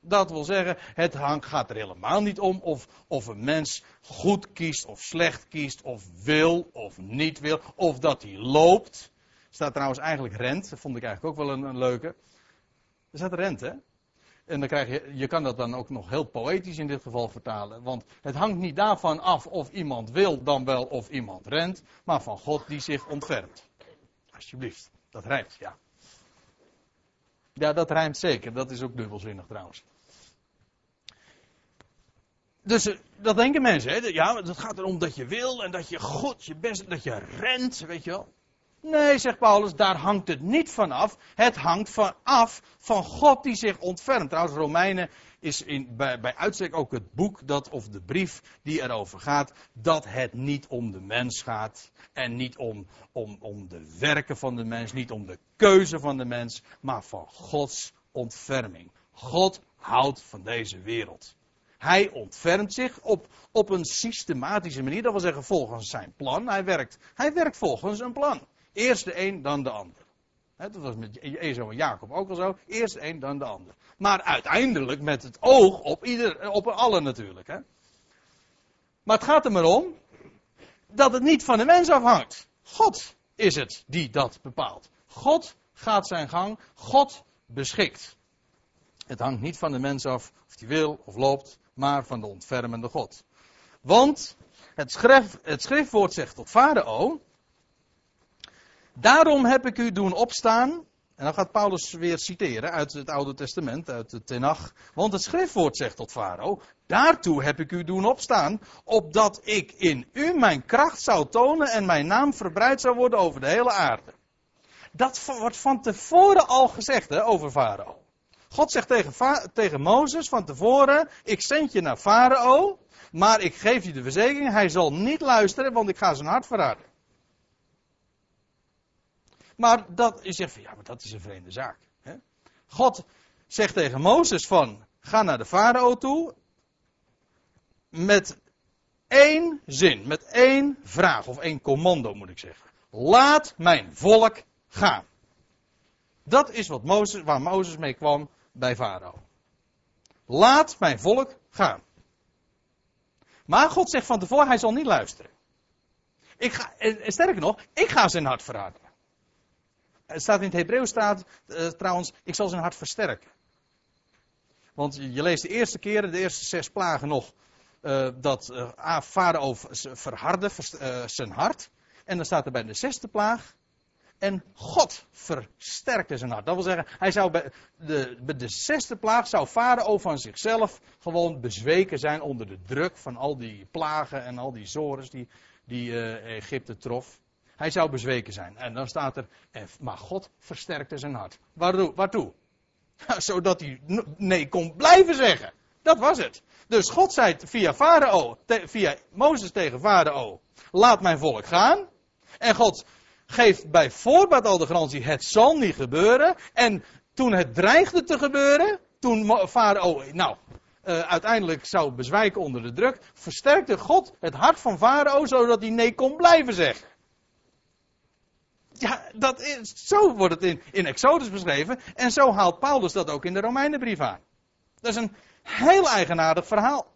Dat wil zeggen, het hangt, gaat er helemaal niet om of, of een mens goed kiest of slecht kiest, of wil of niet wil, of dat hij loopt. Er staat trouwens eigenlijk rent, dat vond ik eigenlijk ook wel een, een leuke. Er staat rent, hè? En dan krijg je, je kan dat dan ook nog heel poëtisch in dit geval vertalen. Want het hangt niet daarvan af of iemand wil dan wel of iemand rent. Maar van God die zich ontfermt. Alsjeblieft. Dat rijmt, ja. Ja, dat rijmt zeker. Dat is ook dubbelzinnig trouwens. Dus eh, dat denken mensen, hè? Ja, het gaat erom dat je wil en dat je goed je best, dat je rent, weet je wel. Nee, zegt Paulus, daar hangt het niet van af. Het hangt van af van God die zich ontfermt. Trouwens, Romeinen is in, bij, bij uitstek ook het boek dat, of de brief die erover gaat, dat het niet om de mens gaat. En niet om, om, om de werken van de mens, niet om de keuze van de mens, maar van Gods ontferming. God houdt van deze wereld. Hij ontfermt zich op, op een systematische manier, dat wil zeggen volgens zijn plan. Hij werkt, hij werkt volgens een plan. Eerst de een, dan de ander. dat was met Ezo en Jacob ook al zo. Eerst de een, dan de ander. Maar uiteindelijk met het oog op, ieder, op allen natuurlijk. Maar het gaat er maar om dat het niet van de mens afhangt. God is het die dat bepaalt. God gaat zijn gang. God beschikt. Het hangt niet van de mens af of hij wil of loopt, maar van de ontfermende God. Want het, het schriftwoord zegt tot Farao. Daarom heb ik u doen opstaan. En dan gaat Paulus weer citeren uit het Oude Testament, uit de Tenach. Want het schriftwoord zegt tot Farao. Daartoe heb ik u doen opstaan. Opdat ik in u mijn kracht zou tonen en mijn naam verbreid zou worden over de hele aarde. Dat wordt van tevoren al gezegd hè, over Farao. God zegt tegen, tegen Mozes van tevoren: Ik zend je naar Farao. Maar ik geef je de verzekering, hij zal niet luisteren, want ik ga zijn hart verraden. Maar dat, je zegt van ja, maar dat is een vreemde zaak. Hè? God zegt tegen Mozes van, ga naar de farao toe. Met één zin, met één vraag, of één commando moet ik zeggen. Laat mijn volk gaan. Dat is wat Mozes, waar Mozes mee kwam bij Farao. Laat mijn volk gaan. Maar God zegt van tevoren, hij zal niet luisteren. Ik ga, sterker nog, ik ga zijn hart verraden. Het staat in het Hebreeuws staat uh, trouwens, ik zal zijn hart versterken. Want je leest de eerste keren, de eerste zes plagen nog, uh, dat uh, Farao verhardde zijn hart. En dan staat er bij de zesde plaag, en God versterkte zijn hart. Dat wil zeggen, hij zou bij de, de zesde plaag zou Farao van zichzelf gewoon bezweken zijn onder de druk van al die plagen en al die zores die, die Egypte trof. Hij zou bezweken zijn. En dan staat er, maar God versterkte zijn hart. Waartoe? Waartoe? (laughs) Zodat hij nee kon blijven zeggen. Dat was het. Dus God zei via Farao, via Mozes tegen Farao, laat mijn volk gaan. En God geeft bij voorbaat al de garantie, het zal niet gebeuren. En toen het dreigde te gebeuren, toen Farao, nou, uh, uiteindelijk zou bezwijken onder de druk, versterkte God het hart van Farao zodat hij nee kon blijven zeggen. Ja, dat is, zo wordt het in, in Exodus beschreven. En zo haalt Paulus dat ook in de Romeinenbrief aan. Dat is een heel eigenaardig verhaal.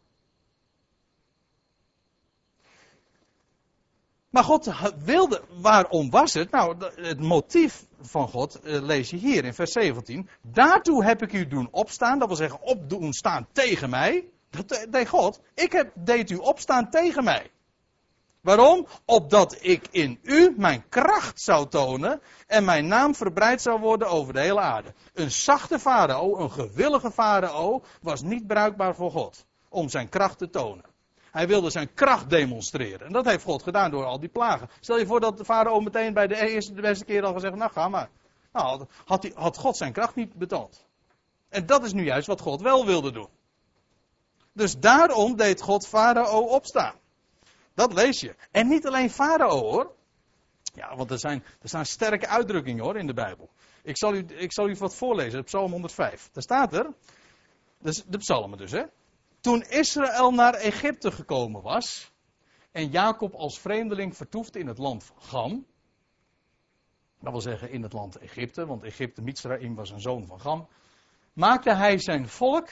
Maar God wilde, waarom was het? Nou, het motief van God eh, lees je hier in vers 17. Daartoe heb ik u doen opstaan, dat wil zeggen opdoen staan tegen mij. Dat deed God. Ik heb, deed u opstaan tegen mij. Waarom? Opdat ik in u mijn kracht zou tonen en mijn naam verbreid zou worden over de hele aarde. Een zachte farao, een gewillige farao, was niet bruikbaar voor God om zijn kracht te tonen. Hij wilde zijn kracht demonstreren. En dat heeft God gedaan door al die plagen. Stel je voor dat de farao meteen bij de eerste, de beste keer al gezegd, nou ga maar. Nou, had, had God zijn kracht niet betoond. En dat is nu juist wat God wel wilde doen. Dus daarom deed God farao opstaan. Dat lees je. En niet alleen farao hoor. Ja, want er, zijn, er staan sterke uitdrukkingen hoor in de Bijbel. Ik zal u, ik zal u wat voorlezen, Psalm 105. Daar staat er, dus de psalmen dus hè. Toen Israël naar Egypte gekomen was en Jacob als vreemdeling vertoefde in het land van Gam. Dat wil zeggen in het land Egypte, want Egypte, Mitzraim was een zoon van Gam. Maakte hij zijn volk,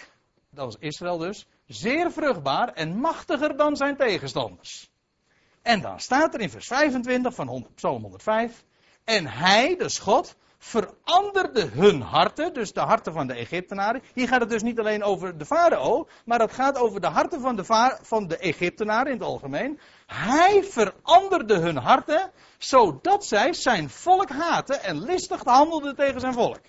dat was Israël dus, zeer vruchtbaar en machtiger dan zijn tegenstanders. En dan staat er in vers 25 van Psalm 105. En hij, dus God, veranderde hun harten, dus de harten van de Egyptenaren. Hier gaat het dus niet alleen over de farao, maar het gaat over de harten van de, van de Egyptenaren in het algemeen. Hij veranderde hun harten, zodat zij zijn volk haten en listig handelden tegen zijn volk.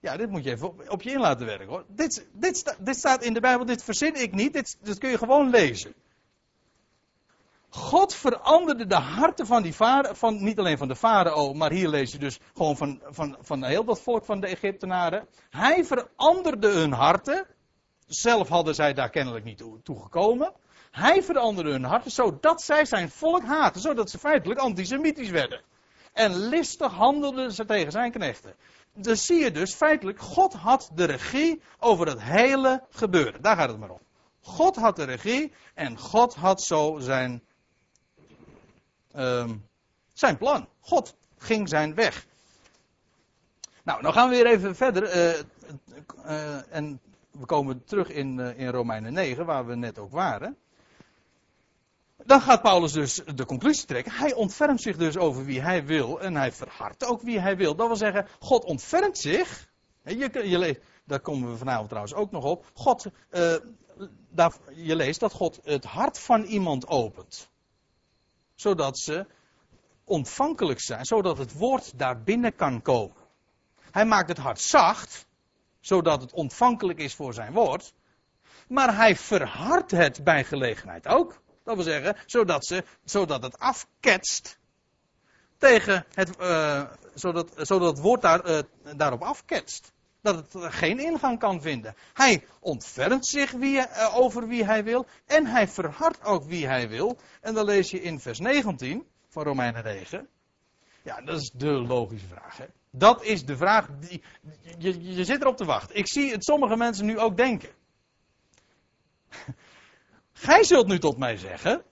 Ja, dit moet je even op, je in laten werken hoor. Dit, dit, dit, staat in de Bijbel, dit verzin ik niet, dit, kun je gewoon lezen. God veranderde de harten van die vader, van, niet alleen van de farao, maar hier lees je dus gewoon van, van, van heel dat volk van de Egyptenaren. Hij veranderde hun harten. Zelf hadden zij daar kennelijk niet toe, gekomen. Hij veranderde hun harten zodat zij zijn volk haten, zodat ze feitelijk antisemitisch werden. En listig handelden ze tegen zijn knechten. Dus zie je dus feitelijk, God had de regie over het hele gebeuren. Daar gaat het maar om. God had de regie en God had zo zijn, um, zijn plan. God ging zijn weg. Nou, dan gaan we weer even verder. Uh, uh, en we komen terug in, uh, in Romeinen 9, waar we net ook waren. Dan gaat Paulus dus de conclusie trekken. Hij ontfermt zich dus over wie hij wil en hij verhardt ook wie hij wil. Dat wil zeggen, God ontfermt zich. Je, daar komen we vanavond trouwens ook nog op. God, uh, daar, je leest dat God het hart van iemand opent. Zodat ze ontvankelijk zijn, zodat het woord daar binnen kan komen. Hij maakt het hart zacht, zodat het ontvankelijk is voor zijn woord. Maar hij verhardt het bij gelegenheid ook. Dat wil zeggen, zodat, ze, zodat het afketst tegen het, uh, zodat, zodat het woord daar, uh, daarop afketst. Dat het geen ingang kan vinden. Hij ontfermt zich wie, uh, over wie hij wil en hij verhardt ook wie hij wil. En dan lees je in vers 19 van Romeinen 9. Ja, dat is de logische vraag. Hè? Dat is de vraag die. Je, je zit erop te wachten. Ik zie het sommige mensen nu ook denken. Gij zult nu tot mij zeggen.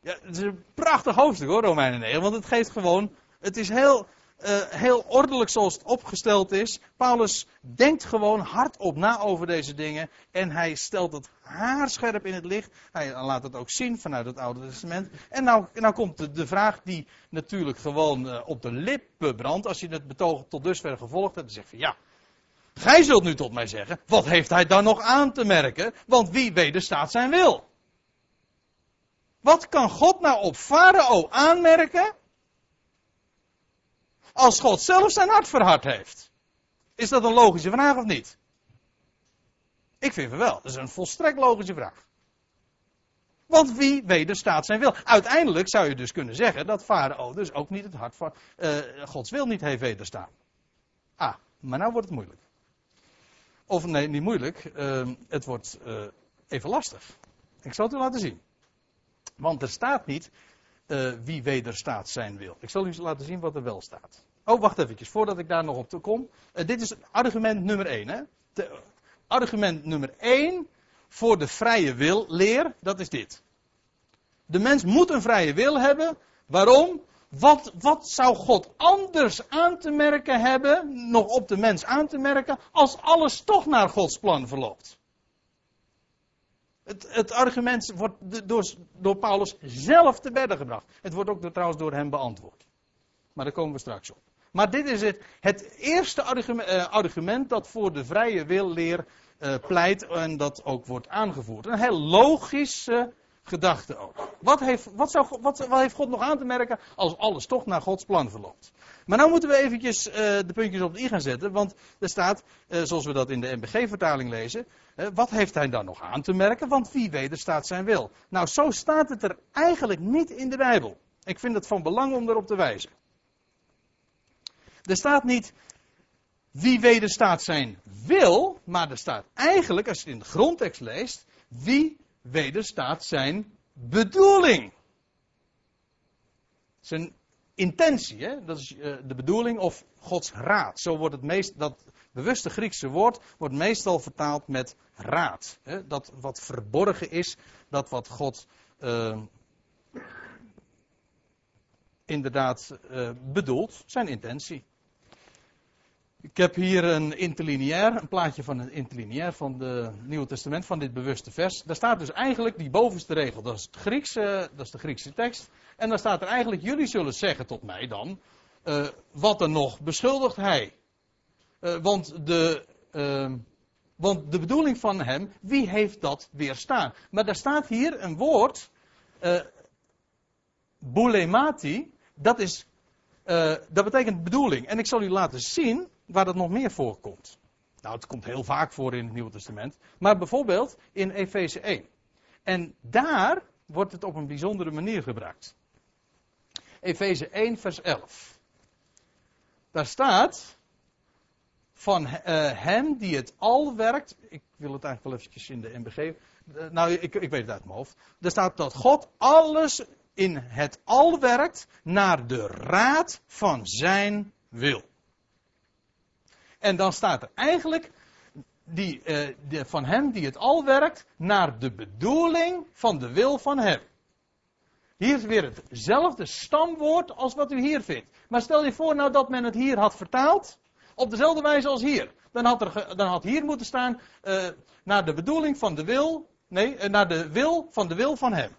Ja, het is een prachtig hoofdstuk hoor, Romeinen 9. Want het geeft gewoon. Het is heel, uh, heel ordelijk zoals het opgesteld is. Paulus denkt gewoon hardop na over deze dingen. En hij stelt het haarscherp in het licht. Hij laat het ook zien vanuit het Oude Testament. En nou, nou komt de, de vraag die natuurlijk gewoon uh, op de lippen brandt. Als je het betoog tot dusver gevolgd hebt. Dan zeg je van ja. Gij zult nu tot mij zeggen, wat heeft hij dan nog aan te merken? Want wie wederstaat zijn wil? Wat kan God nou op Farao aanmerken? Als God zelf zijn hart verhard heeft. Is dat een logische vraag of niet? Ik vind het wel. Dat is een volstrekt logische vraag. Want wie wederstaat zijn wil? Uiteindelijk zou je dus kunnen zeggen dat Farao dus ook niet het hart van uh, Gods wil niet heeft wederstaan. Ah, maar nou wordt het moeilijk. Of nee, niet moeilijk. Uh, het wordt uh, even lastig. Ik zal het u laten zien. Want er staat niet uh, wie wederstaat zijn wil. Ik zal u laten zien wat er wel staat. Oh, wacht even, voordat ik daar nog op kom. Uh, dit is argument nummer 1. Hè? Argument nummer 1 voor de vrije wil leer, dat is dit. De mens moet een vrije wil hebben. Waarom? Wat, wat zou God anders aan te merken hebben, nog op de mens aan te merken, als alles toch naar Gods plan verloopt? Het, het argument wordt door, door, Paulus zelf te bedden gebracht. Het wordt ook trouwens door hem beantwoord. Maar daar komen we straks op. Maar dit is het, het eerste argument, uh, argument, dat voor de vrije willeer uh, pleit en dat ook wordt aangevoerd. Een heel logische gedachte ook. Wat heeft, wat, zou, wat, wat, heeft God nog aan te merken als alles toch naar Gods plan verloopt? Maar nu moeten we eventjes uh, de puntjes op de i gaan zetten, want er staat, uh, zoals we dat in de MBG-vertaling lezen, uh, wat heeft hij dan nog aan te merken? Want wie wederstaat zijn wil? Nou, zo staat het er eigenlijk niet in de Bijbel. Ik vind het van belang om erop te wijzen. Er staat niet wie wederstaat zijn wil, maar er staat eigenlijk, als je in de grondtekst leest, wie wederstaat zijn bedoeling. Zijn intentie, hè? dat is uh, de bedoeling of Gods raad. Zo wordt het meest, dat bewuste Griekse woord wordt meestal vertaald met raad. Hè? Dat wat verborgen is, dat wat God uh, inderdaad uh, bedoelt, zijn intentie. Ik heb hier een interlineair, een plaatje van een interlineair van het Nieuwe Testament, van dit bewuste vers. Daar staat dus eigenlijk die bovenste regel, dat is, het Griekse, dat is de Griekse tekst. En dan staat er eigenlijk, jullie zullen zeggen tot mij dan, uh, wat er nog beschuldigt hij. Uh, want, de, uh, want de bedoeling van hem, wie heeft dat weerstaan? Maar daar staat hier een woord, uh, boulemati, dat is, dat betekent bedoeling. En ik zal u laten zien waar dat nog meer voorkomt. Nou, het komt heel vaak voor in het Nieuwe Testament. Maar bijvoorbeeld in Efeze 1. En daar wordt het op een bijzondere manier gebruikt. Efeze 1, vers 11. Daar staat van uh, hem die het al werkt. Ik wil het eigenlijk wel eventjes in de MBG. Uh, nou, ik, ik weet het uit mijn hoofd. Er staat dat God alles in het al werkt naar de raad van zijn wil. En dan staat er eigenlijk die, uh, de, van hem die het al werkt naar de bedoeling van de wil van hem. Hier is weer hetzelfde stamwoord als wat u hier vindt. Maar stel je voor nou dat men het hier had vertaald. Op dezelfde wijze als hier. Dan had, er, dan had hier moeten staan uh, naar de bedoeling van de wil. Nee, uh, naar de wil van de wil van hem.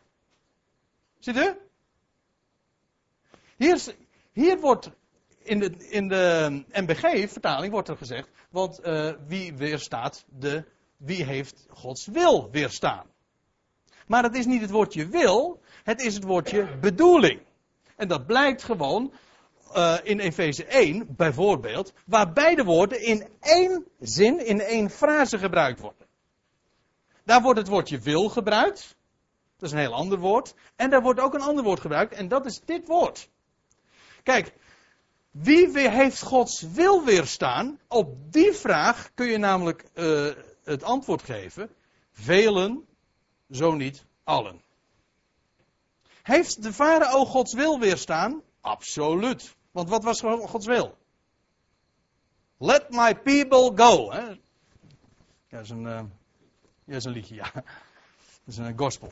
Ziet u? Hier, hier wordt in de, in de MBG-vertaling wordt er gezegd, want uh, wie weerstaat de, wie heeft Gods wil weerstaan. Maar het is niet het woordje wil, het is het woordje bedoeling. En dat blijkt gewoon uh, in Efeze 1 bijvoorbeeld, waar beide woorden in één zin, in één frase gebruikt worden. Daar wordt het woordje wil gebruikt. Dat is een heel ander woord. En daar wordt ook een ander woord gebruikt. En dat is dit woord. Kijk, wie heeft Gods wil weerstaan? Op die vraag kun je namelijk uh, het antwoord geven. Velen, zo niet allen. Heeft de farao Gods wil weerstaan? Absoluut. Want wat was Gods wil? Let my people go. Hè? Ja, dat is een, uh, ja, is een liedje, ja. Dat is een gospel.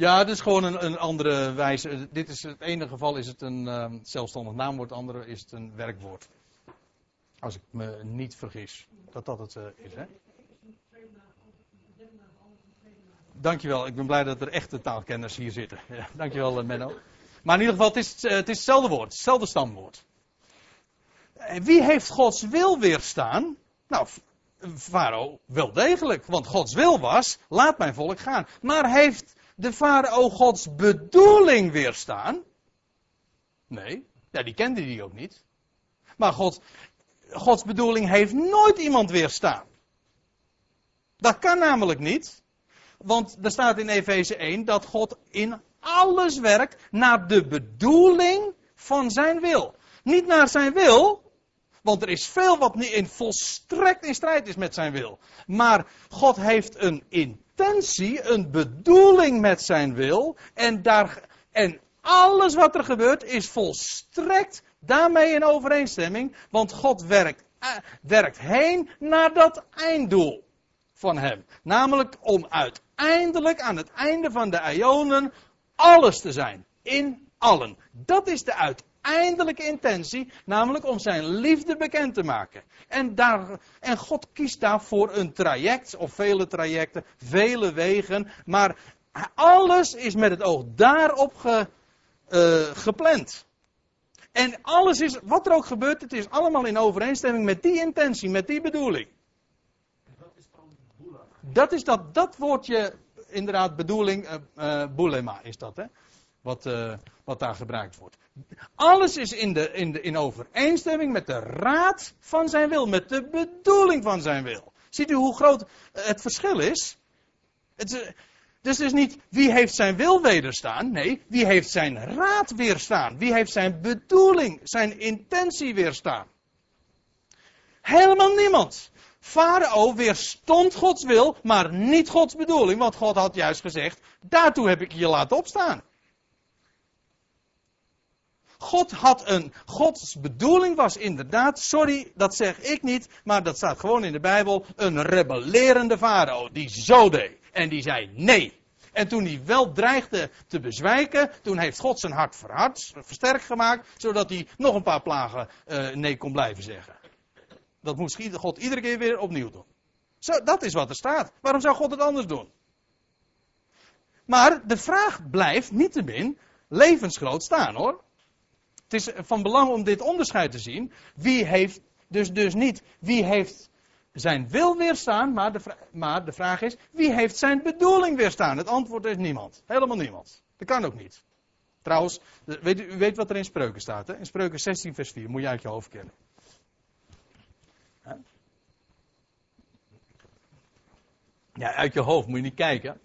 Ja, het is gewoon een, een, andere wijze. Dit is het ene geval is het een uh, zelfstandig naamwoord, het andere is het een werkwoord. Als ik me niet vergis, dat dat het uh, is, hè? Dankjewel, ik ben blij dat er echte taalkenners hier zitten. Ja, dankjewel, Menno. Maar in ieder geval, het is, het is hetzelfde woord, hetzelfde stamwoord. Wie heeft Gods wil weerstaan? Nou, Farao wel degelijk, want Gods wil was, laat mijn volk gaan. Maar heeft de farao Gods bedoeling weerstaan? Nee, ja, die kende hij ook niet. Maar God, Gods bedoeling heeft nooit iemand weerstaan. Dat kan namelijk niet. Want er staat in Efeze 1 dat God in alles werkt naar de bedoeling van zijn wil. Niet naar zijn wil, want er is veel wat niet in volstrekt in strijd is met zijn wil. Maar God heeft een een bedoeling met zijn wil. En, daar, en alles wat er gebeurt is volstrekt daarmee in overeenstemming. Want God werkt, uh, werkt heen naar dat einddoel van hem. Namelijk om uiteindelijk aan het einde van de Ionen alles te zijn. In allen. Dat is de uiteindelijke intentie, namelijk om zijn liefde bekend te maken. En, daar, en God kiest daarvoor een traject, of vele trajecten, vele wegen, maar alles is met het oog daarop ge, uh, gepland. En alles is, wat er ook gebeurt, het is allemaal in overeenstemming met die intentie, met die bedoeling. Dat is dat, dat woordje, inderdaad, bedoeling, uh, uh, boulema is dat, hè? Wat, uh, wat daar gebruikt wordt. Alles is in, de, in, in overeenstemming met de raad van zijn wil, met de bedoeling van zijn wil. Ziet u hoe groot het verschil is? Het, dus het is niet wie heeft zijn wil wederstaan, nee, wie heeft zijn raad weerstaan? Wie heeft zijn bedoeling, zijn intentie weerstaan? Helemaal niemand. Farao weerstond Gods wil, maar niet Gods bedoeling, want God had juist gezegd, daartoe heb ik je laten opstaan. God had een, Gods bedoeling was inderdaad, sorry, dat zeg ik niet, maar dat staat gewoon in de Bijbel, een rebellerende farao die zo deed. En die zei nee. En toen hij wel dreigde te bezwijken, toen heeft God zijn hart verhard, versterkt gemaakt, zodat hij nog een paar plagen uh, nee kon blijven zeggen. Dat moest God iedere keer weer opnieuw doen. Zo, dat is wat er staat. Waarom zou God het anders doen? Maar de vraag blijft niettemin levensgroot staan hoor. Het is van belang om dit onderscheid te zien. Wie heeft, dus, dus niet wie heeft zijn wil weerstaan, maar de, maar de vraag is, wie heeft zijn bedoeling weerstaan? Het antwoord is niemand. Helemaal niemand. Dat kan ook niet. Trouwens, weet, u weet wat er in Spreuken staat. Hè? In Spreuken 16 vers 4, moet je uit je hoofd kennen. Ja, uit je hoofd moet je niet kijken.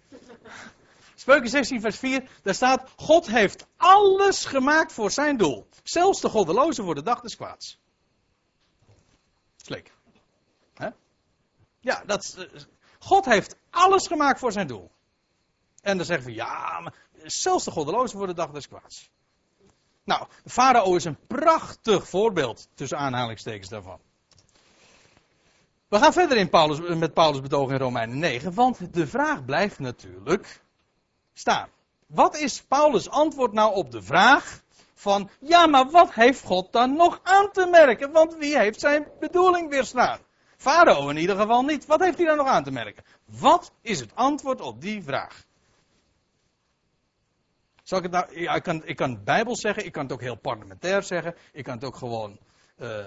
Spreuken 16, vers 4, daar staat: God heeft alles gemaakt voor zijn doel. Zelfs de goddeloze voor de dag des kwaads. Slik. Hè? Ja, dat, God heeft alles gemaakt voor zijn doel. En dan zeggen we, ja, maar zelfs de goddeloze voor de dag des kwaads. Nou, de farao is een prachtig voorbeeld, tussen aanhalingstekens daarvan. We gaan verder in Paulus, met Paulus' betoog in Romeinen 9, want de vraag blijft natuurlijk staan. Wat is Paulus' antwoord nou op de vraag van, ja, maar wat heeft God dan nog aan te merken? Want wie heeft zijn bedoeling weerstaan? Farao in ieder geval niet. Wat heeft hij dan nog aan te merken? Wat is het antwoord op die vraag? Zal ik het nou, ja, ik, kan, ik kan Bijbel zeggen, ik kan het ook heel parlementair zeggen, ik kan het ook gewoon uh,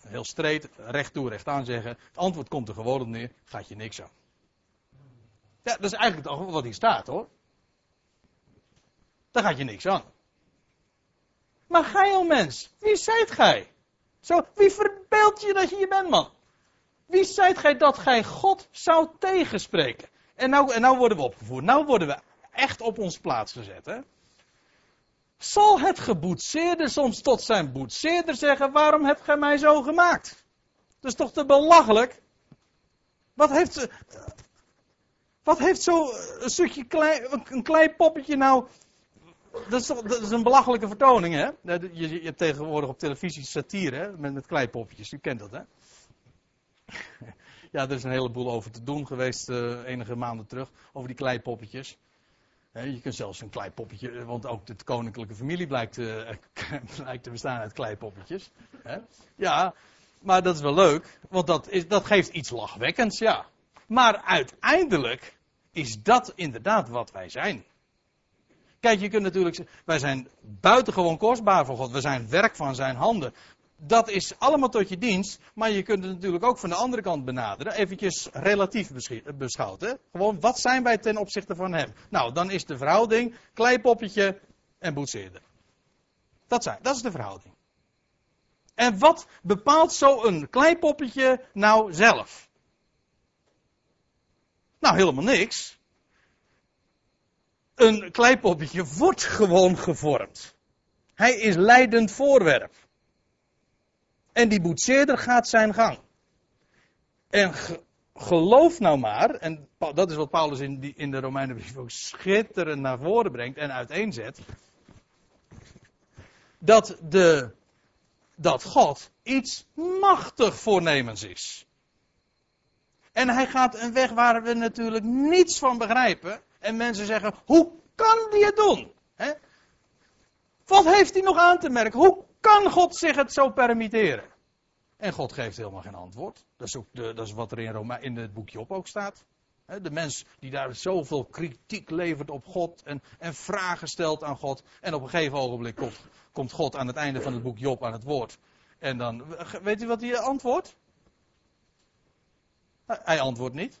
heel streed, recht toe, recht aan zeggen. Het antwoord komt er gewoon op neer, gaat je niks aan. Ja, dat is eigenlijk wat hier staat hoor. Daar gaat je niks aan. Maar gij, o mens, wie zijt gij? Zo, wie verbeeld je dat je hier bent, man? Wie zijt gij dat gij God zou tegenspreken? En nou, en nou worden we opgevoerd. Nou worden we echt op ons plaats gezet. Hè? Zal het geboetseerde soms tot zijn boetseerder zeggen: Waarom hebt gij mij zo gemaakt? Dat is toch te belachelijk? Wat heeft, wat heeft zo'n stukje klei, een klein poppetje nou. Dat is, dat is een belachelijke vertoning, hè? Je, je, hebt tegenwoordig op televisie satire, hè? Met, met kleipoppetjes. U kent dat, hè? (laughs) ja, er is een heleboel over te doen geweest uh, enige maanden terug. Over die kleipoppetjes je kunt zelfs een kleipoppetje, want ook de koninklijke familie blijkt, uh, (laughs) blijkt te bestaan uit kleipoppetjes. Ja, maar dat is wel leuk, want dat, is, dat geeft iets lachwekkends, ja. Maar uiteindelijk is dat inderdaad wat wij zijn. Kijk, je kunt natuurlijk zeggen, wij zijn buitengewoon kostbaar voor God. We zijn werk van zijn handen dat is allemaal tot je dienst, maar je kunt het natuurlijk ook van de andere kant benaderen. Eventjes relatief beschouwd. Hè? Gewoon, wat zijn wij ten opzichte van hem? Nou, dan is de verhouding kleipoppetje en boetseerder. Dat, zijn, dat is de verhouding. En wat bepaalt zo'n kleipoppetje nou zelf? Nou, helemaal niks. Een kleipoppetje wordt gewoon gevormd. Hij is leidend voorwerp. En die boetseerder gaat zijn gang. En geloof nou maar, en dat is wat Paulus in, die, in de Romeinenbrief ook schitterend naar voren brengt en uiteenzet. Dat, de, dat God iets machtig voornemens is. En hij gaat een weg waar we natuurlijk niets van begrijpen. En mensen zeggen, hoe kan die het doen? Wat heeft hij nog aan te merken? Hoe kan God zich het zo permitteren? En God geeft helemaal geen antwoord. Dat is, ook de, dat is wat er in, Roma, in het boekje op ook staat. De mens die daar zoveel kritiek levert op God en, en vragen stelt aan God. En op een gegeven ogenblik komt, komt God aan het einde van het boek Job aan het woord. En dan, weet u wat hij antwoordt? Hij antwoordt niet.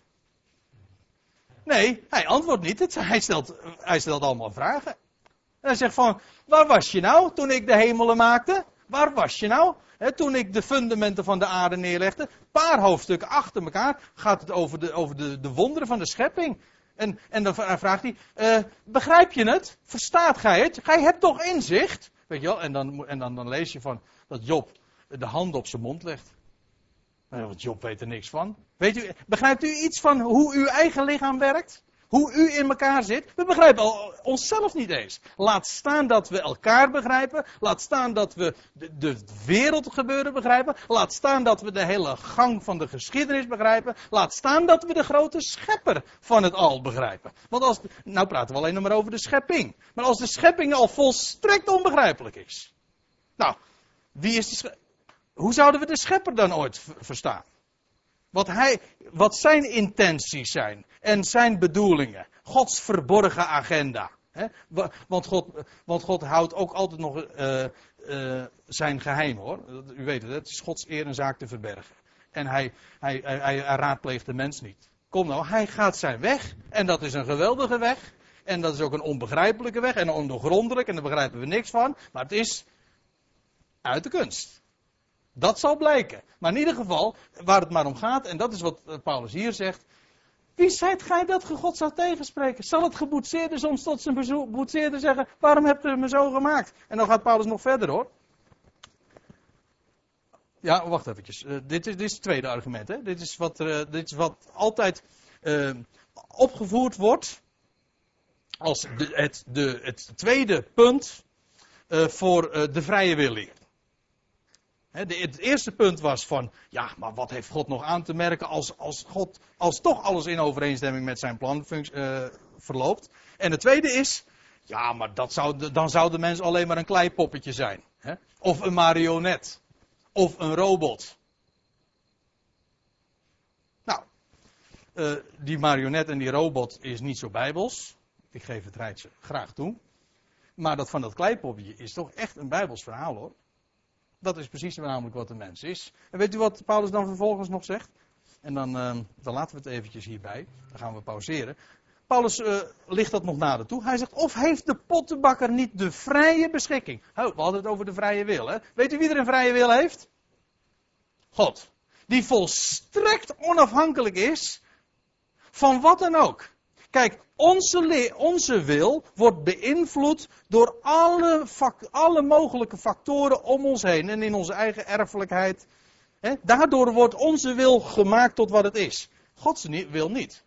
Nee, hij antwoordt niet. Hij stelt, hij stelt allemaal vragen. En hij zegt van, waar was je nou toen ik de hemelen maakte? Waar was je nou? toen ik de fundamenten van de aarde neerlegde, een paar hoofdstukken achter elkaar, gaat het over de, over de, de wonderen van de schepping. En, en dan vraagt hij, uh, begrijp je het? Verstaat gij het? Gij hebt toch inzicht? Weet je wel? En, dan, en dan, dan lees je van dat Job de hand op zijn mond legt. Want Job weet er niks van. Weet u, begrijpt u iets van hoe uw eigen lichaam werkt? Hoe u in elkaar zit. We begrijpen onszelf niet eens. Laat staan dat we elkaar begrijpen. Laat staan dat we de, de wereldgebeuren begrijpen. Laat staan dat we de hele gang van de geschiedenis begrijpen. Laat staan dat we de grote schepper van het al begrijpen. Want als, nou praten we alleen nog maar over de schepping. Maar als de schepping al volstrekt onbegrijpelijk is. Nou, wie is de? Hoe zouden we de schepper dan ooit verstaan? Wat, hij, wat zijn intenties zijn en zijn bedoelingen. Gods verborgen agenda. Want, God, want God houdt ook altijd nog uh, uh, zijn geheim hoor. U weet het, het is Gods eer een zaak te verbergen. En hij, hij, hij, hij, raadpleegt de mens niet. Kom nou, hij gaat zijn weg. En dat is een geweldige weg. En dat is ook een onbegrijpelijke weg en ondoorgrondelijk. En daar begrijpen we niks van. Maar het is uit de kunst. Dat zal blijken. Maar in ieder geval, waar het maar om gaat, en dat is wat eh, Paulus hier zegt. Wie zijt gij dat ge God zou tegenspreken? Zal het geboetseerde soms tot zijn boetseerde zeggen: Waarom hebt u me zo gemaakt? En dan gaat Paulus nog verder hoor. Ja, wacht eventjes. Uh, dit, is, dit is het tweede argument. Hè? Dit, is wat, uh, dit is wat altijd opgevoerd wordt als de, het, de, het tweede punt voor de vrije wil. Het eerste punt was van, ja, maar wat heeft God nog aan te merken als, als God, als toch alles in overeenstemming met zijn plan uh, verloopt. En het tweede is, ja, maar dat zou, dan zou de mens alleen maar een kleipoppetje zijn. Hè? Of een marionet. Of een robot. Nou, uh, die marionet en die robot is niet zo bijbels. Ik geef het rijtje graag toe. Maar dat van dat kleipoppetje is toch echt een bijbels verhaal hoor. Dat is precies namelijk wat de mens is. En weet u wat Paulus dan vervolgens nog zegt? En dan, uh, dan laten we het eventjes hierbij. Dan gaan we pauzeren. Paulus uh, ligt dat nog nader toe. Hij zegt, of heeft de pottenbakker niet de vrije beschikking? We hadden het over de vrije wil. Hè? Weet u wie er een vrije wil heeft? God. Die volstrekt onafhankelijk is van wat dan ook. Kijk, onze, onze wil wordt beïnvloed door alle, alle mogelijke factoren om ons heen en in onze eigen erfelijkheid. daardoor wordt onze wil gemaakt tot wat het is. Gods wil niet.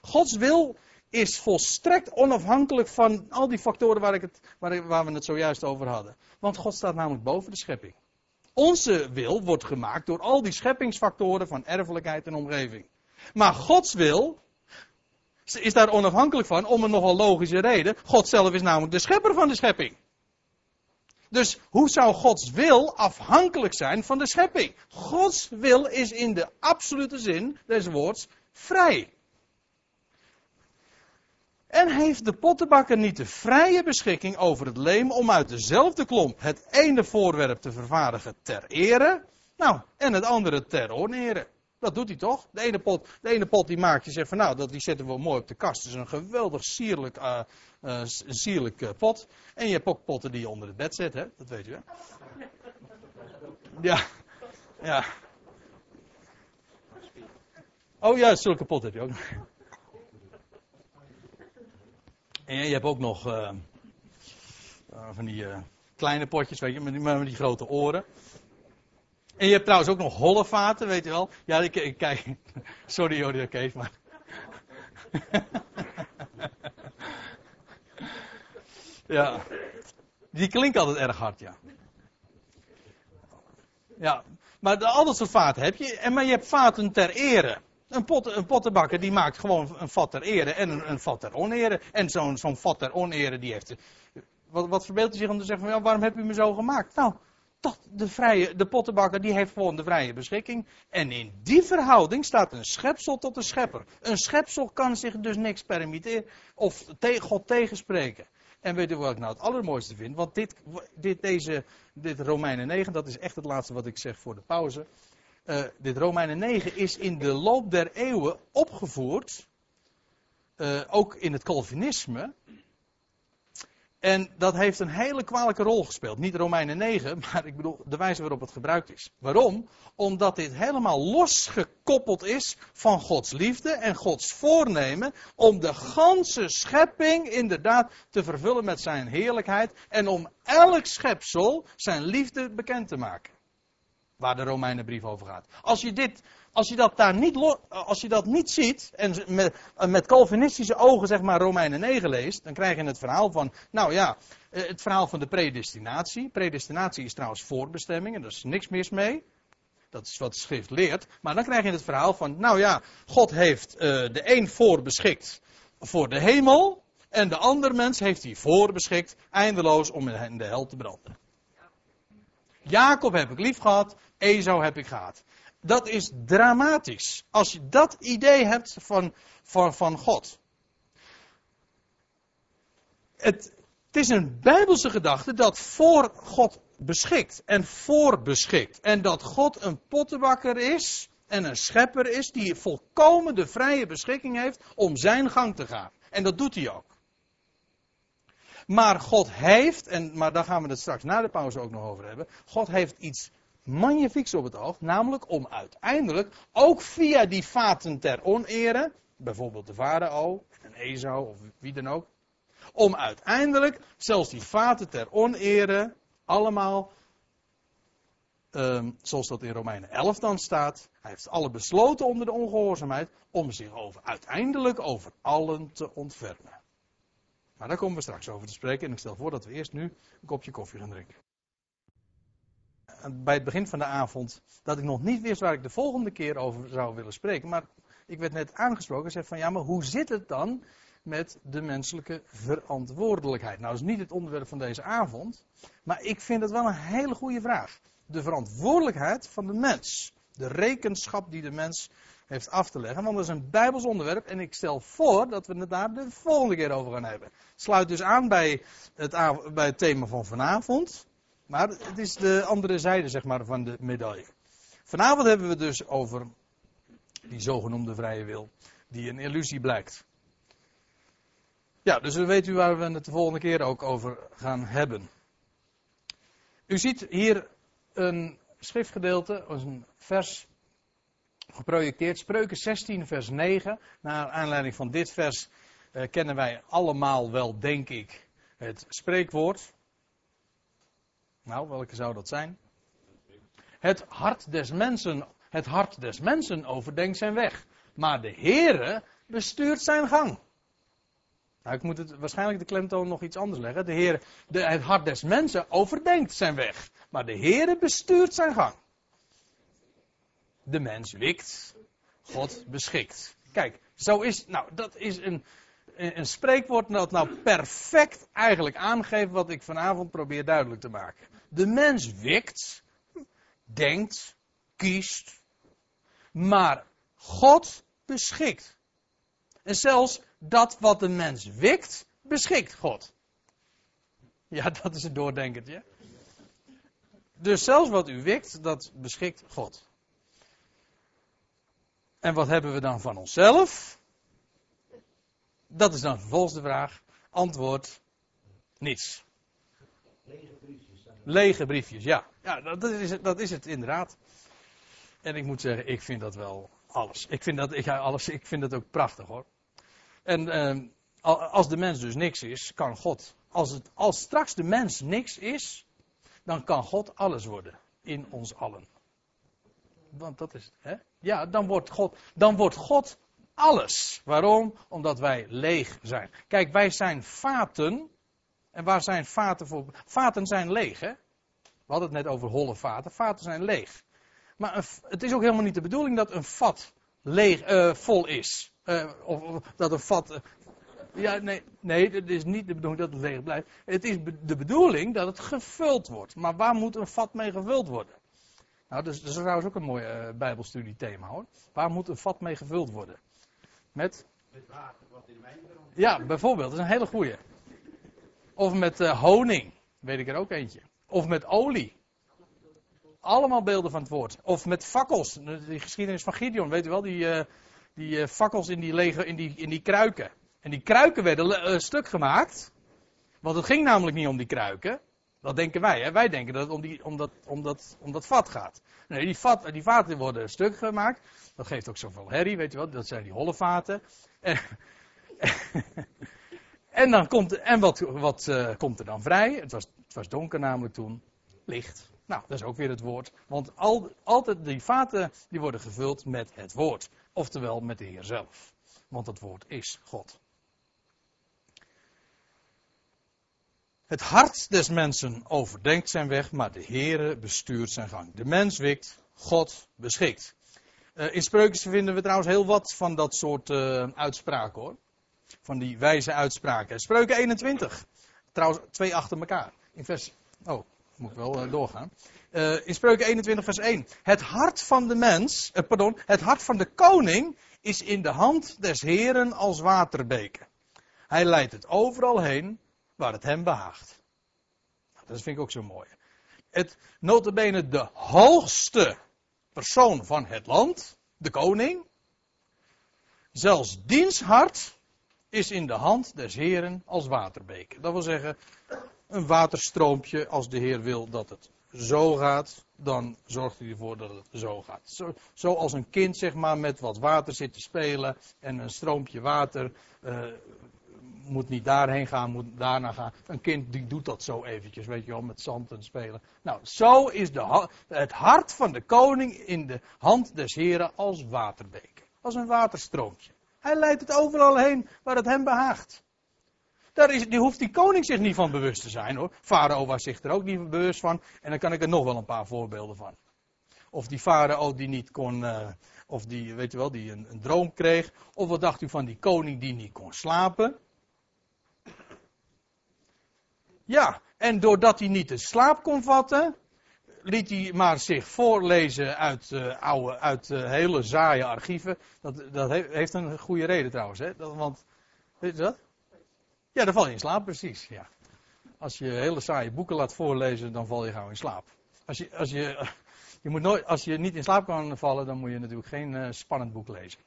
Gods wil is volstrekt onafhankelijk van al die factoren waar, ik het, waar, waar we het zojuist over hadden. Want God staat namelijk boven de schepping. Onze wil wordt gemaakt door al die scheppingsfactoren van erfelijkheid en omgeving. Maar Gods wil is daar onafhankelijk van om een nogal logische reden. God zelf is namelijk de schepper van de schepping. Dus hoe zou Gods wil afhankelijk zijn van de schepping? Gods wil is in de absolute zin des woords vrij. En heeft de pottenbakker niet de vrije beschikking over het leem om uit dezelfde klomp het ene voorwerp te vervaardigen ter ere, nou, en het andere ter onere? Dat doet hij toch? De ene pot, de ene pot die maakt je zegt van nou, dat, die zetten we mooi op de kast. Het is een geweldig sierlijk, uh, uh, sierlijk uh, pot. En je hebt ook potten die je onder het bed zet, hè? Dat weet je wel. Ja, ja. Oh ja, zulke pot heb je ook. En je hebt ook nog van die kleine potjes, weet je, met die, met die grote oren. En je hebt trouwens ook nog holle vaten, weet je wel. Ja, ik, kijk. (laughs) Sorry Jody, oké, okay, maar. (laughs) ja. Die klinkt altijd erg hard, ja. Ja, maar de, al soort vaten heb je. En, maar je hebt vaten ter ere. Een, pot, een pottenbakker die maakt gewoon een vat ter ere en een, een vat ter onere. En zo'n zo'n vat ter onere die heeft. Wat, wat verbeeldt u zich om te zeggen van ja, waarom heb u me zo gemaakt? Nou, toch de, vrije, de pottenbakker die heeft gewoon de vrije beschikking. En in die verhouding staat een schepsel tot een schepper. Een schepsel kan zich dus niks permitteren of God tegenspreken. En weet u wat ik nou het allermooiste vind? Want dit, dit, deze, dit Romeinen 9, dat is echt het laatste wat ik zeg voor de pauze. Uh, dit Romeinen 9 is in de loop der eeuwen opgevoerd. Uh, ook in het Calvinisme. En dat heeft een hele kwalijke rol gespeeld. Niet Romeinen 9, (laughs) maar ik bedoel de wijze waarop het gebruikt is. Waarom? Omdat dit helemaal losgekoppeld is van Gods liefde en Gods voornemen om de ganse schepping inderdaad te vervullen met zijn heerlijkheid en om elk schepsel zijn liefde bekend te maken. Waar de Romeinenbrief over gaat. Als je dit als je dat daar niet, als je dat niet ziet en met, met Calvinistische ogen zeg maar Romeinen 9 leest, dan krijg je het verhaal van, nou ja, eh, het verhaal van de predestinatie. Predestinatie is trouwens voorbestemming en daar is niks mis mee. Dat is wat de schrift leert. Maar dan krijg je het verhaal van, nou ja, God heeft uh, de een voorbeschikt voor de hemel en de ander mens heeft hij voorbeschikt eindeloos om in de hel te branden. Jacob heb ik lief gehad, Ezo heb ik gehad. Dat is dramatisch. Als je dat idee hebt van, van, van God. Het, het is een bijbelse gedachte dat voor God beschikt en voorbeschikt. En dat God een pottenbakker is en een schepper is die volkomen de vrije beschikking heeft om zijn gang te gaan. En dat doet hij ook. Maar God heeft, en, maar daar gaan we het straks na de pauze ook nog over hebben. God heeft iets magnifieks op het oog. Namelijk om uiteindelijk, ook via die vaten ter onere, bijvoorbeeld de farao, en Esau of wie dan ook, om uiteindelijk zelfs die vaten ter onere allemaal, um, zoals dat in Romeinen 11 dan staat, hij heeft alle besloten onder de ongehoorzaamheid om zich over, uiteindelijk over allen te ontfermen. Maar daar komen we straks over te spreken en ik stel voor dat we eerst nu een kopje koffie gaan drinken. Bij het begin van de avond dat ik nog niet wist waar ik de volgende keer over zou willen spreken, maar ik werd net aangesproken en zei van ja, maar hoe zit het dan met de menselijke verantwoordelijkheid? Nou, dat is niet het onderwerp van deze avond, maar ik vind het wel een hele goede vraag. De verantwoordelijkheid van de mens. De rekenschap die de mens heeft af te leggen. Want dat is een Bijbels onderwerp en ik stel voor dat we het daar de volgende keer over gaan hebben. Sluit dus aan bij het, bij het thema van vanavond. Maar het is de andere zijde zeg maar, van de medaille. Vanavond hebben we dus over die zogenoemde vrije wil, die een illusie blijkt. Ja, dus dan weet u waar we het de volgende keer ook over gaan hebben. U ziet hier een schriftgedeelte, een vers geprojecteerd. Spreuken 16, vers 9. Naar aanleiding van dit vers uh, kennen wij allemaal wel, denk ik, het spreekwoord. Nou, welke zou dat zijn? Het hart des mensen, het hart des mensen overdenkt zijn weg. Maar de Heere bestuurt zijn gang. Nou, ik moet het waarschijnlijk de klemtoon nog iets anders leggen. De Heer, de, het hart des mensen overdenkt zijn weg. Maar de Heere bestuurt zijn gang. De mens wikt, God beschikt. Kijk, zo is, nou, dat is een, een spreekwoord dat nou perfect eigenlijk aangeeft wat ik vanavond probeer duidelijk te maken. De mens wikt, denkt, kiest, maar God beschikt. En zelfs dat wat de mens wikt, beschikt God. Ja, dat is het doordenkertje. Dus zelfs wat u wikt, dat beschikt God. En wat hebben we dan van onszelf? Dat is dan vervolgens de vraag. Antwoord: niets. Lege briefjes. Lege briefjes, ja. Ja, dat is, het, dat is het inderdaad. En ik moet zeggen, ik vind dat wel alles. Ik vind dat, ik, alles, ik vind dat ook prachtig hoor. En eh, als de mens dus niks is, kan God. Als, het, als straks de mens niks is, dan kan God alles worden. In ons allen. Want dat is hè? Ja, dan wordt God, dan wordt God alles. Waarom? Omdat wij leeg zijn. Kijk, wij zijn vaten. En waar zijn vaten voor? Vaten zijn leeg, hè? We hadden het net over holle vaten. Vaten zijn leeg. Maar het is ook helemaal niet de bedoeling dat een vat leeg, uh, vol is. Uh, of, dat een vat. Uh, ja, nee, nee, het is niet de bedoeling dat het leeg blijft. Het is de bedoeling dat het gevuld wordt. Maar waar moet een vat mee gevuld worden? Nou, dat is, dat is trouwens ook een mooi Bijbelstudiethema hoor. Waar moet een vat mee gevuld worden? Met? Met water, wat in wijn Ja, bijvoorbeeld, dat is een hele goeie. Of met uh, honing, weet ik er ook eentje. Of met olie. Allemaal beelden van het woord. Of met fakkels. Die geschiedenis van Gideon, weet u wel, die, uh, die fakkels in die, lege, in, die, in die kruiken. En die kruiken werden stuk gemaakt. Want het ging namelijk niet om die kruiken. Dat denken wij. Hè? Wij denken dat het om, die, om, dat, om, dat, om dat vat gaat. Nee, die, vat, die vaten worden stuk gemaakt. Dat geeft ook zoveel herrie, weet je wel. Dat zijn die holle vaten. (laughs) En, dan komt, en wat, wat uh, komt er dan vrij? Het was, het was donker namelijk toen. Licht. Nou, dat is ook weer het woord. Want al, altijd die vaten die worden gevuld met het woord. Oftewel met de Heer zelf. Want het woord is God. Het hart des mensen overdenkt zijn weg, maar de Heere bestuurt zijn gang. De mens wikt, God beschikt. Uh, in spreuken vinden we trouwens heel wat van dat soort uh, uitspraken hoor. Van die wijze uitspraken. Spreuken 21. Trouwens, twee achter elkaar. In vers. Oh, moet wel uh, doorgaan. in Spreuken 21, vers 1. Het hart van de mens, pardon, het hart van de koning is in de hand des Heren als waterbeken. Hij leidt het overal heen waar het hem behaagt. Dat vind ik ook zo mooi. Het notabene de hoogste persoon van het land, de koning, zelfs diens hart is in de hand des heren als waterbeek. Dat wil zeggen, een waterstroompje als de heer wil dat het zo gaat, dan zorgt hij ervoor dat het zo gaat. Zo, zoals een kind zeg maar met wat water zit te spelen en een stroompje water uh, moet niet daarheen gaan, moet daarna gaan. Een kind die doet dat zo eventjes, weet je wel, met zand en spelen. Nou, zo is de, het hart van de koning in de hand des heren als waterbeker. Als een waterstroompje. Hij leidt het overal heen waar het hem behaagt. Daar is, die hoeft die koning zich niet van bewust te zijn hoor. Farao was zich er ook niet bewust van. En dan kan ik er nog wel een paar voorbeelden van. Of die farao die niet kon, uh, of die, weet je wel, die een, een, droom kreeg. Of wat dacht u van die koning die niet kon slapen? Ja, en doordat hij niet de slaap kon vatten, liet hij maar zich voorlezen uit, uh, oude, uit uh, hele saaie archieven. Dat, dat heeft een goede reden trouwens, hè? Dat, want, weet je dat? Ja, dan val je in slaap, precies. Ja. Als je hele saaie boeken laat voorlezen, dan val je gauw in slaap. Als je, als je, je moet nooit, als je niet in slaap kan vallen, dan moet je natuurlijk geen spannend boek lezen.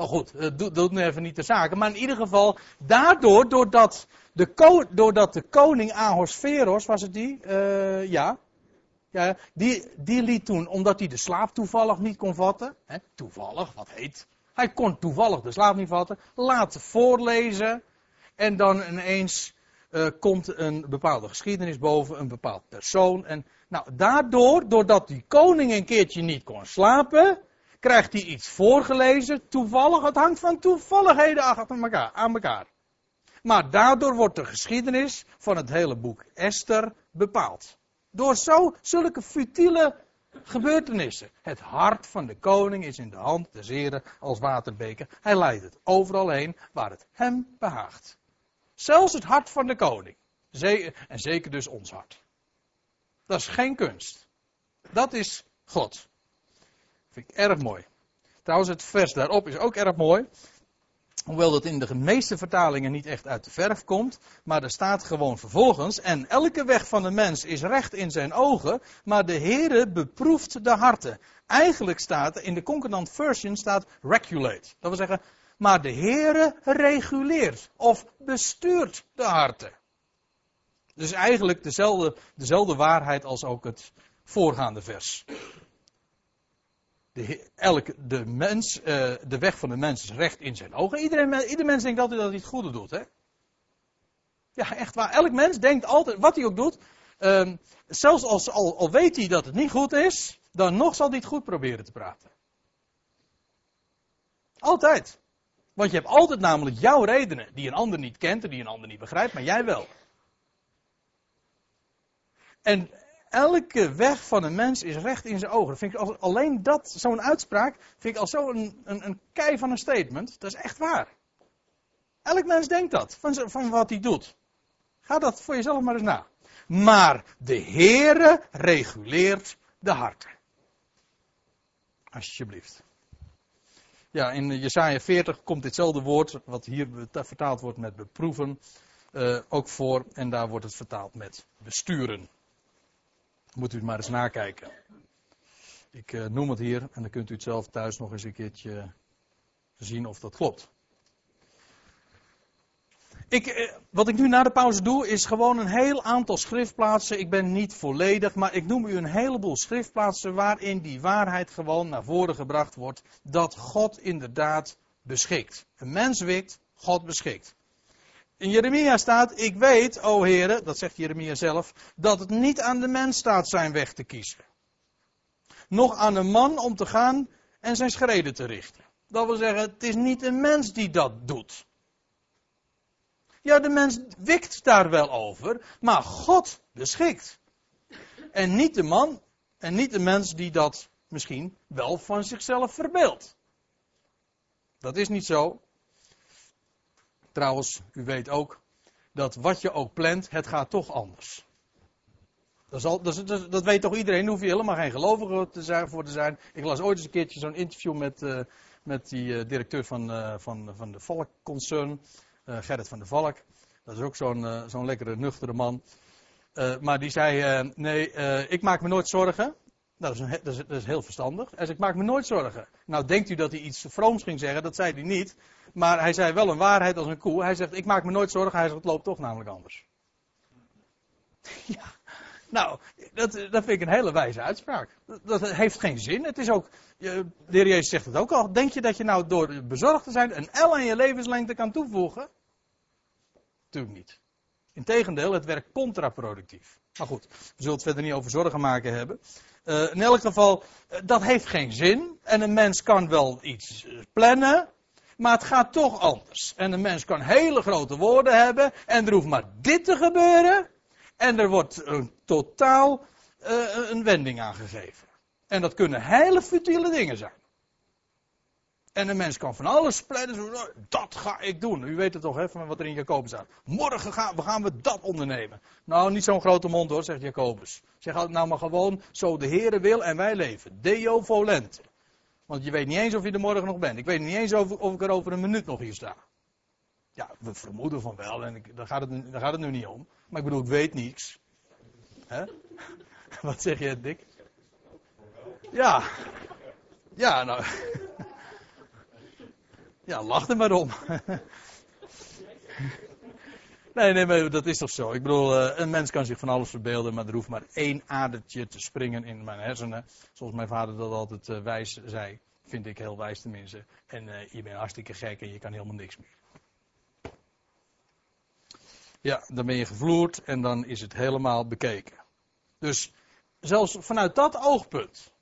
Oh goed, dat doet, doet nu even niet de zaken. Maar in ieder geval, daardoor, doordat de, doordat de koning Ahosveros, was het die? Uh, ja. ja die, die liet toen, omdat hij de slaap toevallig niet kon vatten. Hè, toevallig, wat heet. Hij kon toevallig de slaap niet vatten. Laten voorlezen. En dan ineens uh, komt een bepaalde geschiedenis boven, een bepaald persoon. En nou, daardoor, doordat die koning een keertje niet kon slapen, krijgt hij iets voorgelezen. Toevallig, het hangt van toevalligheden achter elkaar, aan elkaar. Maar daardoor wordt de geschiedenis van het hele boek Esther bepaald. Door zo zulke futiele gebeurtenissen. Het hart van de koning is in de hand des heren als waterbeker. Hij leidt het overal heen waar het hem behaagt. Zelfs het hart van de koning. En zeker dus ons hart. Dat is geen kunst. Dat is God. Vind ik erg mooi. Trouwens, het vers daarop is ook erg mooi. Hoewel dat in de meeste vertalingen niet echt uit de verf komt. Maar er staat gewoon vervolgens. En elke weg van de mens is recht in zijn ogen. Maar de Heere beproeft de harten. Eigenlijk staat in de Concordant Version staat regulate. Dat wil zeggen, maar de Heere reguleert of bestuurt de harten. Dus eigenlijk dezelfde, dezelfde waarheid als ook het voorgaande vers. De, elke, de, mens, uh, de weg van de mens is recht in zijn ogen. Iedereen, ieder mens denkt altijd dat hij het goede doet. Hè? Ja, echt waar. Elk mens denkt altijd, wat hij ook doet. Um, zelfs als, al, al weet hij dat het niet goed is, dan nog zal hij het goed proberen te praten. Altijd. Want je hebt altijd namelijk jouw redenen, die een ander niet kent en die een ander niet begrijpt, maar jij wel. En elke weg van een mens is recht in zijn ogen. Vind ik als, alleen dat, zo'n uitspraak, vind ik al zo een, een, kei van een statement. Dat is echt waar. Elk mens denkt dat, van, van wat hij doet. Ga dat voor jezelf maar eens na. Maar de Heere reguleert de harten. Alsjeblieft. Ja, in Jesaja 40 komt ditzelfde woord, wat hier vertaald wordt met beproeven, uh, ook voor. En daar wordt het vertaald met besturen. Moet u het maar eens nakijken. Ik uh, noem het hier en dan kunt u het zelf thuis nog eens een keertje zien of dat klopt. Ik, eh, wat ik nu na de pauze doe, is gewoon een heel aantal schriftplaatsen. Ik ben niet volledig, maar ik noem u een heleboel schriftplaatsen waarin die waarheid gewoon naar voren gebracht wordt. Dat God inderdaad beschikt. Een mens wikt, God beschikt. In Jeremia staat, ik weet, o heren, dat zegt Jeremia zelf, dat het niet aan de mens staat zijn weg te kiezen. Nog aan een man om te gaan en zijn schreden te richten. Dat wil zeggen, het is niet een mens die dat doet. Ja, de mens wikt daar wel over, maar God beschikt. En niet de man en niet de mens die dat misschien wel van zichzelf verbeeldt. Dat is niet zo. Trouwens, u weet ook dat wat je ook plant, het gaat toch anders. Dat, dat, weet toch iedereen, daar hoef je helemaal geen gelovige te zijn, voor te zijn. Ik las ooit eens een keertje zo'n interview met, uh, met die uh, directeur van, uh, van, van de Valk Concern, Gerrit van der Valk. Dat is ook zo'n zo'n lekkere, nuchtere man. maar die zei, nee, ik maak me nooit zorgen. Nou, dat, is een, dat, is, dat is heel verstandig. Hij zei, ik maak me nooit zorgen. Nou, denkt u dat hij iets vrooms ging zeggen? Dat zei hij niet. Maar hij zei wel een waarheid als een koe. Hij zegt, ik maak me nooit zorgen. Hij zegt, het loopt toch namelijk anders. (laughs) ja, Nou, dat, dat vind ik een hele wijze uitspraak. Dat, heeft geen zin. Het is ook, de heer Jezus zegt het ook al. Denk je dat je nou door bezorgd te zijn een L aan je levenslengte kan toevoegen? Natuurlijk niet. Integendeel, het werkt contraproductief. Maar goed, we zullen het verder niet over zorgen maken hebben. Uh, in elk geval, uh, dat heeft geen zin. En een mens kan wel iets plannen, maar het gaat toch anders. En een mens kan hele grote woorden hebben en er hoeft maar dit te gebeuren. En er wordt een totaal uh, een wending aangegeven. En dat kunnen hele futiele dingen zijn. En een mens kan van alles plannen. Dat ga ik doen. U weet het toch, hè, van wat er in Jacobus staat. Morgen gaan we, gaan we dat ondernemen. Nou, niet zo'n grote mond hoor, zegt Jacobus. Zeg nou maar gewoon, zo de Heere wil en wij leven. Deo volente. Want je weet niet eens of je er morgen nog bent. Ik weet niet eens of, of ik er over een minuut nog hier sta. Ja, we vermoeden van wel, en ik, daar, gaat het, gaat het nu niet om. Maar ik bedoel, ik weet niets. Hè? (laughs) Wat zeg je, Dick? Ja. Ja, nou. (laughs) Ja, lach er maar om. (laughs) Nee, nee, maar dat is toch zo. Ik bedoel, eh, een mens kan zich van alles verbeelden, maar er hoeft maar één adertje te springen in mijn hersenen. Zoals mijn vader dat altijd uh, wijs zei. Vind ik heel wijs tenminste. En uh, je bent hartstikke gek en je kan helemaal niks meer. Ja, dan ben je gevloerd en dan is het helemaal bekeken. Dus zelfs vanuit dat oogpunt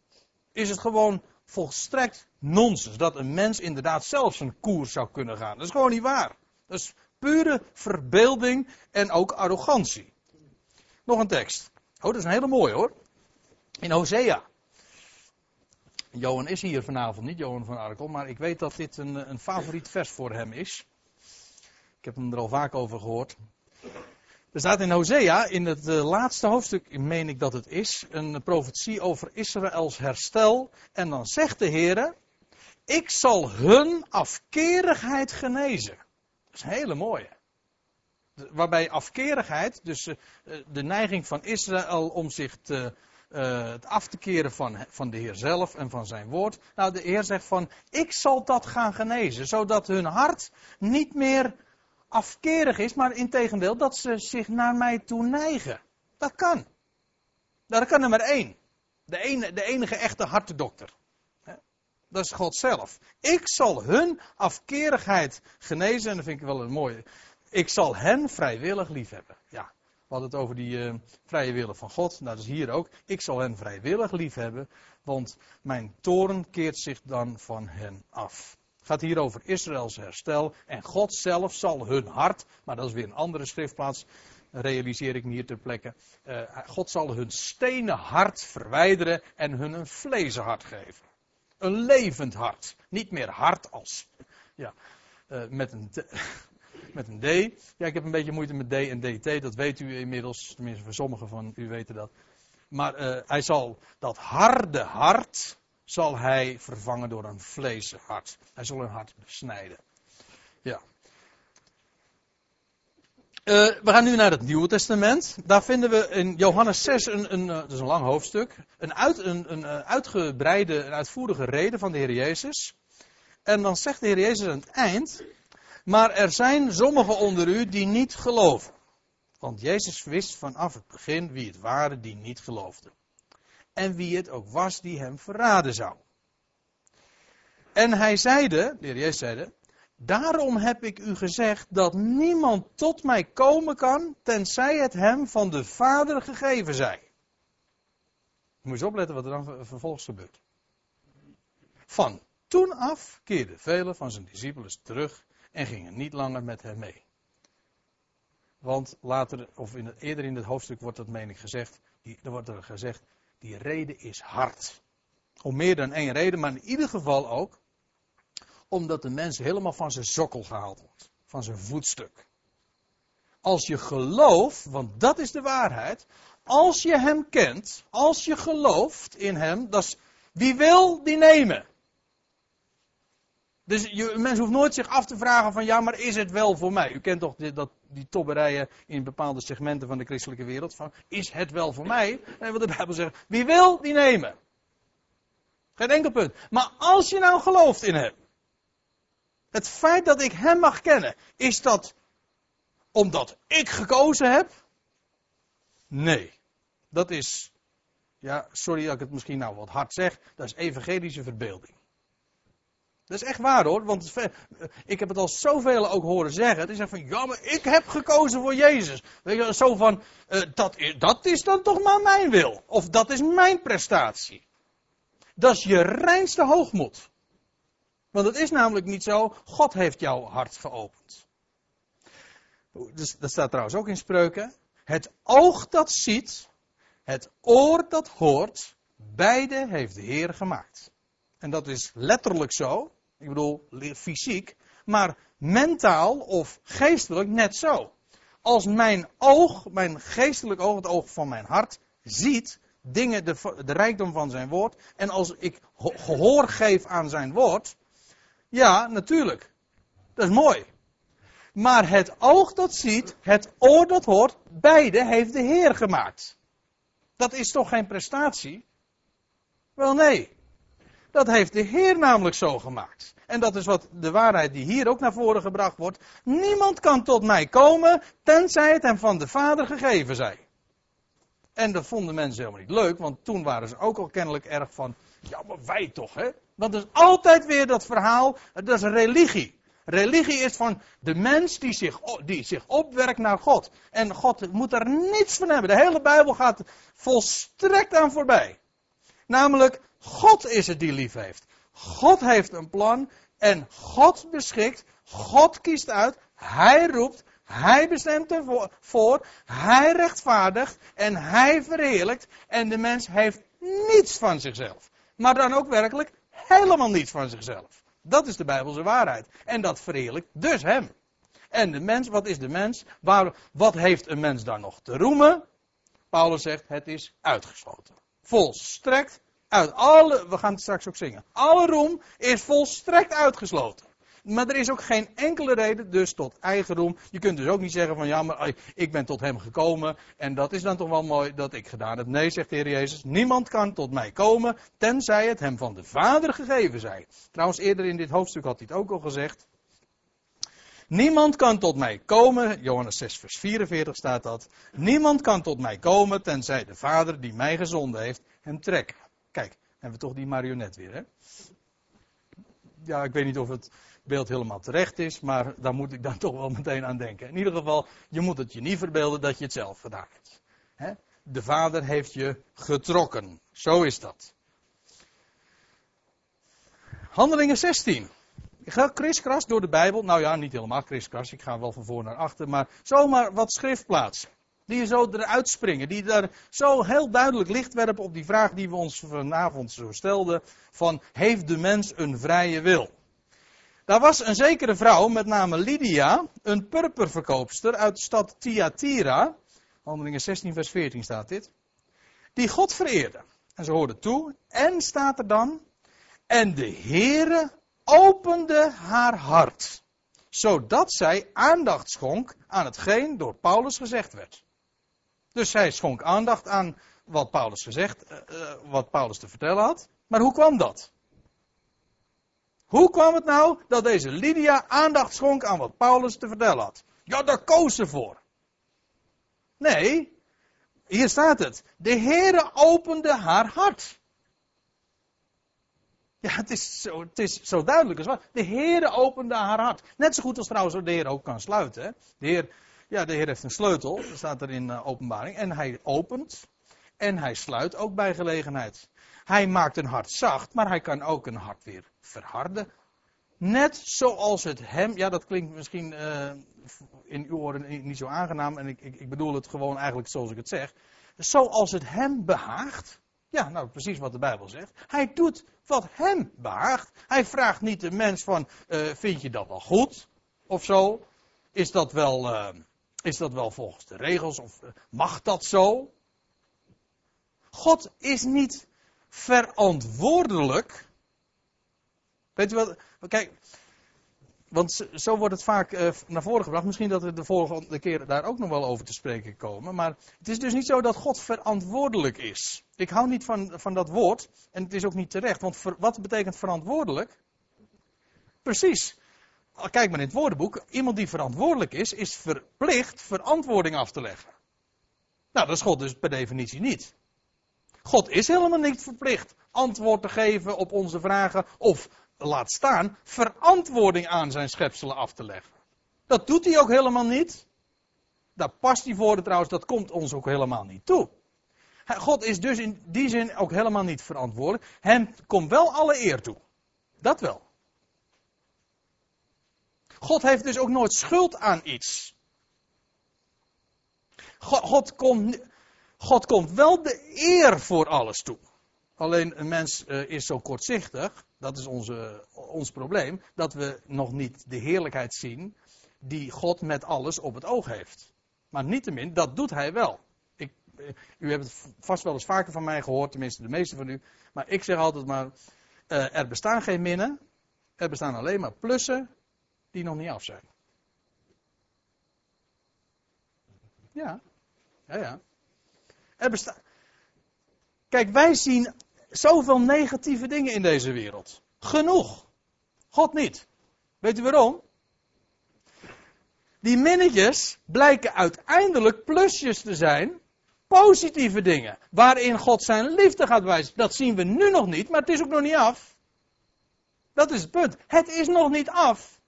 is het gewoon volstrekt nonsens dat een mens inderdaad zelf zijn koers zou kunnen gaan. Dat is gewoon niet waar. Dat is pure verbeelding en ook arrogantie. Nog een tekst. Oh, dat is een hele mooie hoor. In Hosea. Johan is hier vanavond niet, Johan van Arkel, maar ik weet dat dit een, een favoriet vers voor hem is. Ik heb hem er al vaak over gehoord. Er staat in Hosea, in het uh, laatste hoofdstuk, meen ik dat het is, een profetie over Israëls herstel. En dan zegt de Heer, ik zal hun afkerigheid genezen. Is een hele mooie. Waarbij afkerigheid, dus uh, de neiging van Israël om zich te, uh, af te keren van, van de Heer zelf en van zijn woord. Nou, de Heer zegt van, ik zal dat gaan genezen, zodat hun hart niet meer afkerig is, maar in tegendeel dat ze zich naar mij toe neigen. Dat kan. Nou, dat kan er maar één. De, ene, de enige echte hartedokter. Dat is God zelf. Ik zal hun afkerigheid genezen. En dat vind ik wel een mooie. Ik zal hen vrijwillig liefhebben. Ja, we hadden het over die uh, vrije willen van God. Nou, dat is hier ook. Ik zal hen vrijwillig liefhebben. Want mijn toren keert zich dan van hen af gaat hier over Israëls herstel. En God zelf zal hun hart, maar dat is weer een andere schriftplaats, realiseer ik me hier ter plekke. Uh, God zal hun stenen hart verwijderen en hun een vlezen hart geven. Een levend hart. Niet meer hart als. Ja, uh, met, een (laughs) met een D. Ja, ik heb een beetje moeite met D en DT, dat weet u inmiddels. Tenminste, voor sommigen van u weten dat. Maar uh, hij zal dat harde hart zal hij vervangen door een vleeshart. Hij zal een hart besnijden. Ja. Uh, we gaan nu naar het Nieuwe Testament. Daar vinden we in Johannes 6, een, een, uh, dat is een lang hoofdstuk, een, uit, een, een uh, uitgebreide en uitvoerige reden van de Heer Jezus. En dan zegt de Heer Jezus aan het eind, maar er zijn sommigen onder u die niet geloven. Want Jezus wist vanaf het begin wie het waren die niet geloofden en wie het ook was die hem verraden zou. En hij zeide, de heer Jezus zeide, daarom heb ik u gezegd dat niemand tot mij komen kan, tenzij het hem van de Vader gegeven zij. Moet je eens opletten wat er dan vervolgens gebeurt. Van toen af keerden velen van zijn discipelen terug en gingen niet langer met hem mee. Want later, of in eerder in het hoofdstuk wordt dat meen ik gezegd, er wordt er gezegd, die reden is hard. Om meer dan één reden, maar in ieder geval ook omdat de mens helemaal van zijn sokkel gehaald wordt. Van zijn voetstuk. Als je gelooft, want dat is de waarheid. Als je hem kent, als je gelooft in hem, dat is, wie wil, die nemen. Dus je, een mens hoeft nooit zich af te vragen van ja, maar is het wel voor mij? U kent toch die, dat, die tobberijen in bepaalde segmenten van de christelijke wereld van is het wel voor mij? En wat de Bijbel zegt, wie wil, die nemen. Geen enkel punt. Maar als je nou gelooft in hem, het feit dat ik hem mag kennen, is dat omdat ik gekozen heb? Nee. Dat is, ja, sorry dat ik het misschien nou wat hard zeg, dat is evangelische verbeelding. Dat is echt waar hoor, want ik heb het al zoveel ook horen zeggen. Die zeggen van, ja, maar ik heb gekozen voor Jezus. Weet je, zo van, uh, dat, dat is dan toch maar mijn wil. Of dat is mijn prestatie. Dat is je reinste hoogmoed. Want het is namelijk niet zo, God heeft jouw hart geopend. Dus, dat staat trouwens ook in spreuken. Het oog dat ziet, het oor dat hoort, beide heeft de Heer gemaakt. En dat is letterlijk zo. Ik bedoel, fysiek. Maar mentaal of geestelijk net zo. Als mijn oog, mijn geestelijk oog, het oog van mijn hart, ziet dingen, de, de rijkdom van zijn woord. En als ik gehoor geef aan zijn woord. Ja, natuurlijk. Dat is mooi. Maar het oog dat ziet, het oor dat hoort, beide heeft de Heer gemaakt. Dat is toch geen prestatie? Wel nee. Dat heeft de Heer namelijk zo gemaakt. En dat is wat de waarheid die hier ook naar voren gebracht wordt. Niemand kan tot mij komen, tenzij het hem van de Vader gegeven zij. En dat vonden mensen helemaal niet leuk, want toen waren ze ook al kennelijk erg van, ja maar wij toch hè. Dat is altijd weer dat verhaal, dat is religie. Religie is van de mens die zich, die zich opwerkt naar God. En God moet daar niets van hebben. De hele Bijbel gaat volstrekt aan voorbij. Namelijk, God is het die lief heeft. God heeft een plan en God beschikt, God kiest uit, Hij roept, Hij bestemt ervoor, Hij rechtvaardigt en Hij verheerlijkt en de mens heeft niets van zichzelf. Maar dan ook werkelijk helemaal niets van zichzelf. Dat is de Bijbelse waarheid. En dat verheerlijkt dus Hem. En de mens, wat is de mens? Waar, wat heeft een mens daar nog te roemen? Paulus zegt, het is uitgesloten. Volstrekt uit. Alle, we gaan het straks ook zingen. Alle roem is volstrekt uitgesloten. Maar er is ook geen enkele reden dus tot eigen roem. Je kunt dus ook niet zeggen van ja, maar ik ben tot hem gekomen en dat is dan toch wel mooi dat ik gedaan heb. Nee, zegt de Heer Jezus, niemand kan tot mij komen tenzij het hem van de Vader gegeven zij. Trouwens, eerder in dit hoofdstuk had hij het ook al gezegd. Niemand kan tot mij komen, Johannes 6 vers 44 staat dat. Niemand kan tot mij komen tenzij de Vader die mij gezonden heeft hem trekt. Kijk, hebben we toch die marionet weer, hè? Ja, ik weet niet of het beeld helemaal terecht is, maar daar moet ik dan (laughs) toch wel meteen aan denken. In ieder geval, je moet het je niet verbeelden dat je het zelf gedaan hebt. De vader heeft je getrokken. Zo is dat. Handelingen 16. Ik ga kriskras door de Bijbel. Nou ja, niet helemaal kriskras. Ik ga wel van voor naar achter. Maar zomaar wat schriftplaatsen. Die zo eruit springen. Die daar zo heel duidelijk licht werpen op die vraag die we ons vanavond zo stelden. Van, heeft de mens een vrije wil? Daar was een zekere vrouw, met name Lydia, een purperverkoopster uit de stad Thyatira. Handelingen 16 vers 14 staat dit. Die God vereerde. En ze hoorde toe. En staat er dan. En de Heere opende haar hart. Zodat zij aandacht schonk aan hetgeen door Paulus gezegd werd. Dus zij schonk aandacht aan wat Paulus gezegd, uh, wat Paulus te vertellen had. Maar hoe kwam dat? Hoe kwam het nou dat deze Lydia aandacht schonk aan wat Paulus te vertellen had? Ja, daar koos ze voor. Nee, hier staat het. De Heere opende haar hart. Ja, het is zo, het is zo duidelijk als wat. De Heere opende haar hart. Net zo goed als trouwens de Heer ook kan sluiten. De Heer ja, de Heer heeft een sleutel, dat staat er in uh, openbaring. En hij opent en hij sluit ook bij gelegenheid. Hij maakt een hart zacht, maar hij kan ook een hart weer verharden. Net zoals het hem, ja dat klinkt misschien uh, in uw oren niet zo aangenaam en ik, ik, ik bedoel het gewoon eigenlijk zoals ik het zeg. Zoals het hem behaagt. Ja, nou precies wat de Bijbel zegt. Hij doet wat hem behaagt. Hij vraagt niet de mens van, uh, vind je dat wel goed? Of zo. Is dat wel, uh, is dat wel volgens de regels of eh, mag dat zo? God is niet verantwoordelijk. Weet u wat? Kijk, want zo wordt het vaak uh, naar voren gebracht. Misschien dat we de volgende keer daar ook nog wel over te spreken komen. Maar het is dus niet zo dat God verantwoordelijk is. Ik hou niet van, van dat woord. En het is ook niet terecht. Want wat betekent verantwoordelijk? Precies. Kijk maar in het woordenboek. Iemand die verantwoordelijk is, is verplicht verantwoording af te leggen. Nou, dat is God dus per definitie niet. God is helemaal niet verplicht antwoord te geven op onze vragen of laat staan verantwoording aan zijn schepselen af te leggen. Dat doet hij ook helemaal niet. Daar past hij voor trouwens, dat komt ons ook helemaal niet toe. God is dus in die zin ook helemaal niet verantwoordelijk. Hem komt wel alle eer toe. Dat wel. God heeft dus ook nooit schuld aan iets. God, God, komt, God komt wel de eer voor alles toe. Alleen een mens uh, is zo kortzichtig, dat is onze, ons probleem, dat we nog niet de heerlijkheid zien die God met alles op het oog heeft. Maar niettemin, dat doet hij wel. Ik, uh, u hebt het vast wel eens vaker van mij gehoord, tenminste de meeste van u. Maar ik zeg altijd maar, uh, er bestaan geen minnen, er bestaan alleen maar plussen die nog niet af zijn. Ja, ja, ja. Kijk, wij zien zoveel negatieve dingen in deze wereld. Genoeg. God niet. Weet u waarom? Die minnetjes blijken uiteindelijk plusjes te zijn. Positieve dingen. Waarin God zijn liefde gaat wijzen. Dat zien we nu nog niet, maar het is ook nog niet af. Dat is het punt. Het is nog niet af.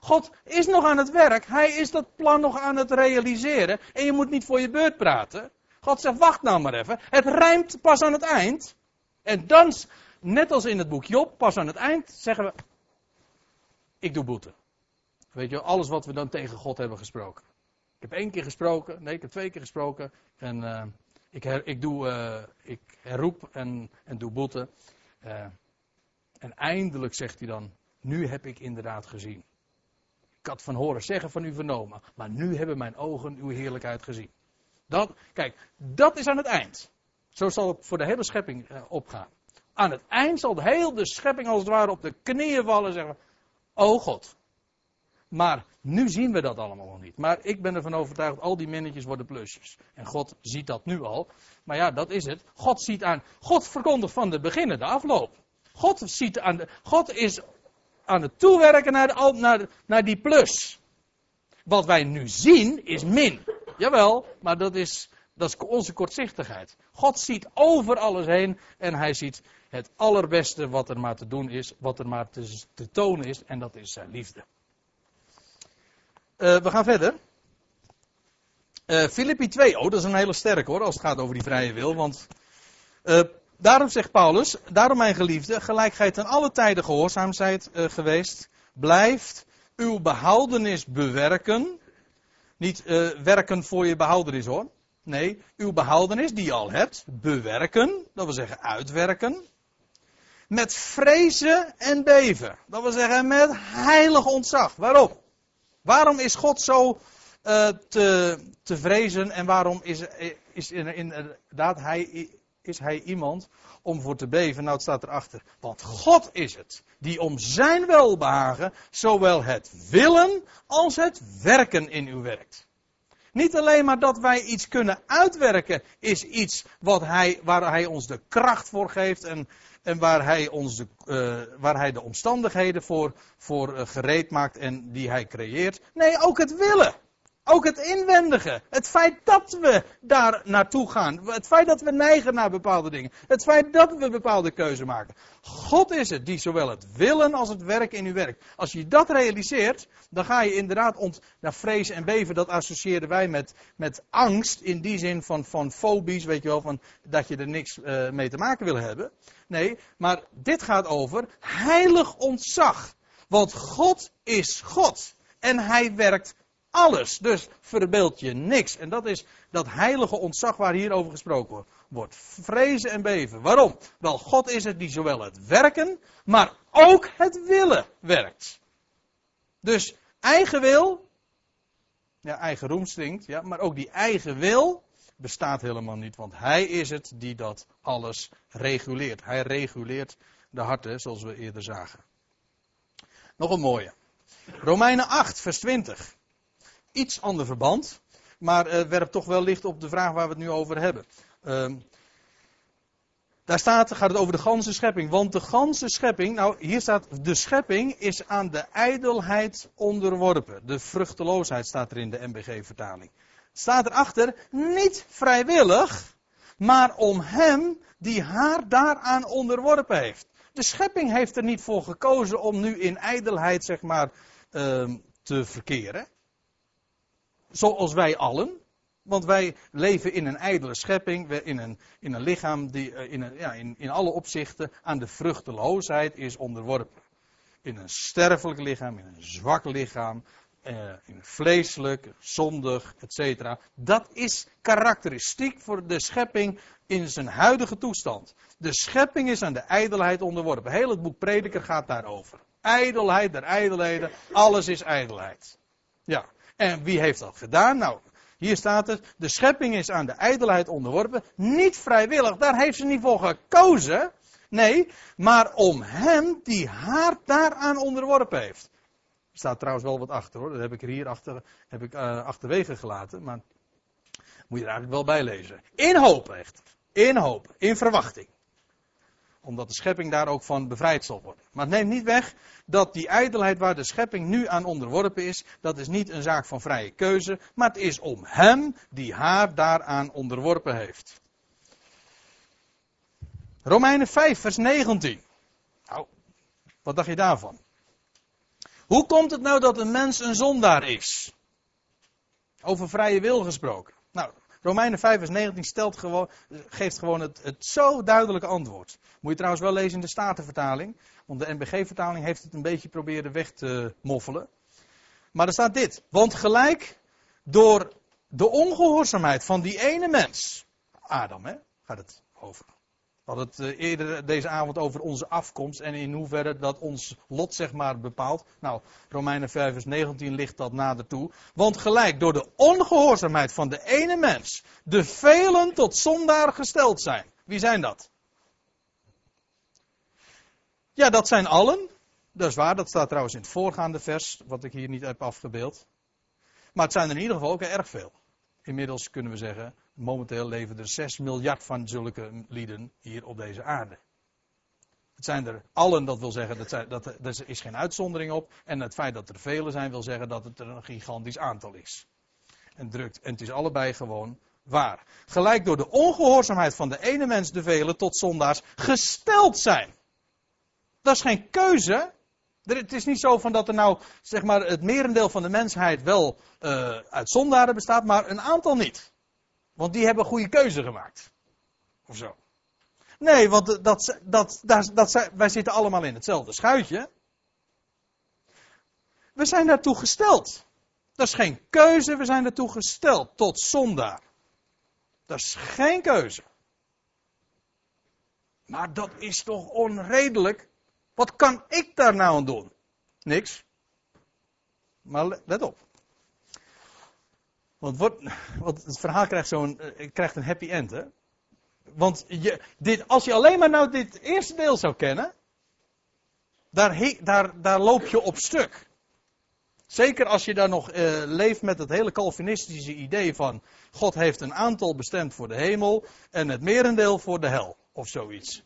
God is nog aan het werk. Hij is dat plan nog aan het realiseren. En je moet niet voor je beurt praten. God zegt, wacht nou maar even. Het rijmt pas aan het eind. En dan, net als in het boek Job, pas aan het eind zeggen we, ik doe boete. Weet je, alles wat we dan tegen God hebben gesproken. Ik heb één keer gesproken, nee, ik heb twee keer gesproken. En uh, ik, ik, doe, uh, ik herroep en, en doe boete. Uh, en eindelijk zegt hij dan, nu heb ik inderdaad gezien. Ik had van horen zeggen van u vernomen, maar nu hebben mijn ogen uw heerlijkheid gezien. Dat, kijk, dat is aan het eind. Zo zal het voor de hele schepping uh, opgaan. Aan het eind zal de hele schepping als het ware op de knieën vallen en zeggen: Oh God. Maar nu zien we dat allemaal nog niet. Maar ik ben ervan overtuigd, al die minnetjes worden plusjes. En God ziet dat nu al. Maar ja, dat is het. God ziet aan. God verkondigt van de beginnen de afloop. God, ziet aan de, God is aan het toewerken naar, de, naar, naar die plus. Wat wij nu zien is min. Jawel, maar dat is dat is onze kortzichtigheid. God ziet over alles heen en hij ziet het allerbeste wat er maar te doen is, wat er maar te, te tonen is, en dat is zijn liefde. Uh, we gaan verder. Uh, Filippi 2, oh, dat is een hele sterke hoor, als het gaat over die vrije wil. Want uh, daarom zegt Paulus, daarom mijn geliefde, gelijk gij ten alle tijden gehoorzaam zijt geweest, blijft uw behoudenis bewerken. Niet werken voor je behoudenis hoor. Nee, uw behoudenis die je al hebt, bewerken, dat wil zeggen uitwerken. Met vrezen en beven. Dat wil zeggen met heilig ontzag. Waarom? Waarom is God zo uh, te, te vrezen en waarom is, is inderdaad hij, is hij iemand om voor te beven? Nou, het staat erachter. Want God is het die om zijn welbehagen zowel het willen als het werken in u werkt. Niet alleen maar dat wij iets kunnen uitwerken, is iets wat hij, waar hij ons de kracht voor geeft en, en waar, hij ons de, uh, waar hij de omstandigheden voor, voor uh, gereed maakt en die hij creëert. Nee, ook het willen. Ook het inwendige. Het feit dat we daar naartoe gaan. Het feit dat we neigen naar bepaalde dingen. Het feit dat we bepaalde keuze maken. God is het die zowel het willen als het werk in u werkt. Als je dat realiseert, dan ga je inderdaad ont, naar vrezen en beven. Dat associëren wij met, met angst. In die zin van, van fobisch, weet je wel, van dat je er niks uh, mee te maken wil hebben. Nee, maar dit gaat over heilig ontzag. Want God is God. En hij werkt alles. Dus verbeeld je niks. En dat is dat heilige ontzag waar hier over gesproken wordt. Vrezen en beven. Waarom? Wel, God is het die zowel het werken, maar ook het willen werkt. Dus eigen wil, ja, eigen roem stinkt, ja, maar ook die eigen wil bestaat helemaal niet, want Hij is het die dat alles reguleert. Hij reguleert de harten, zoals we eerder zagen. Nog een mooie. Romeinen 8, vers 20 iets ander verband, maar uh, werpt toch wel licht op de vraag waar we het nu over hebben. Uh, daar staat, gaat het over de ganse schepping. Want de ganse schepping, nou hier staat, de schepping is aan de ijdelheid onderworpen. De vruchteloosheid staat er in de MBG-vertaling. staat erachter, niet vrijwillig, maar om hem die haar daaraan onderworpen heeft. De schepping heeft er niet voor gekozen om nu in ijdelheid, zeg maar, ehm, te verkeren. Zoals wij allen. Want wij leven in een ijdele schepping, in een, in een lichaam die eh, in, een, ja, in, in alle opzichten aan de vruchteloosheid is onderworpen. In een sterfelijk lichaam, in een zwak lichaam, eh, in vleeselijk, zondig, etc. Dat is karakteristiek voor de schepping in zijn huidige toestand. De schepping is aan de ijdelheid onderworpen. Heel het boek Prediker gaat daarover. Ijdelheid der ijdelheden, alles is ijdelheid. Ja, en wie heeft dat gedaan? Nou, hier staat het, de schepping is aan de ijdelheid onderworpen, niet vrijwillig, daar heeft ze niet voor gekozen. Nee, maar om hem die haar daaraan onderworpen heeft. Er staat trouwens wel wat achter hoor, dat heb ik er hier achter, heb ik, uh, achterwege gelaten, maar moet je er eigenlijk wel bij lezen. In hoop echter, in hoop, in verwachting omdat de schepping daar ook van bevrijd zal worden. Maar het neemt niet weg dat die ijdelheid waar de schepping nu aan onderworpen is, dat is niet een zaak van vrije keuze, maar het is om hem die haar daaraan onderworpen heeft. Romeinen 5, vers 19. Nou, wat dacht je daarvan? Hoe komt het nou dat een mens een zondaar is? Over vrije wil gesproken. Romeinen 5 vers 19 stelt gewoon, geeft gewoon het, het zo duidelijke antwoord. Moet je trouwens wel lezen in de Statenvertaling. Want de NBG-vertaling heeft het een beetje proberen weg te moffelen. Maar er staat dit. Want gelijk door de ongehoorzaamheid van die ene mens. Adam, hè? Gaat het over. We hadden het eh, eerder deze avond over onze afkomst en in hoeverre dat ons lot zeg maar bepaalt. Nou, Romeinen 5 vers 19 ligt dat nader toe. Want gelijk door de ongehoorzaamheid van de ene mens de velen tot zondaar gesteld zijn. Wie zijn dat? Ja, dat zijn allen. Dat is waar, dat staat trouwens in het voorgaande vers, wat ik hier niet heb afgebeeld. Maar het zijn er in ieder geval ook erg veel. Inmiddels kunnen we zeggen, momenteel leven er 6 miljard van zulke lieden hier op deze aarde. Het zijn er allen, dat wil zeggen, dat, dat, er is geen uitzondering op. En het feit dat er vele zijn, wil zeggen dat het er een gigantisch aantal is. En drukt. En het is allebei gewoon waar. Gelijk door de ongehoorzaamheid van de ene mens de vele tot zondaars gesteld zijn. Dat is geen keuze. Het is niet zo van dat er nou, zeg maar, het merendeel van de mensheid wel uh, uit zondaren bestaat, maar een aantal niet. Want die hebben goede keuze gemaakt. Of zo. Nee, want dat, dat, dat, dat, wij zitten allemaal in hetzelfde schuitje. We zijn daartoe gesteld. Dat is geen keuze, we zijn daartoe gesteld tot zondaar. Dat is geen keuze. Maar dat is toch onredelijk? Wat kan ik daar nou aan doen? Niks. Maar let op. Want, het verhaal krijgt, zo'n, eh, krijgt een happy end, hè? Want je, dit, als je alleen maar nou dit eerste deel zou kennen, daar, daar, daar loop je op stuk. Zeker als je daar nog uh, leeft met het hele Calvinistische idee van God heeft een aantal bestemd voor de hemel en het merendeel voor de hel of zoiets.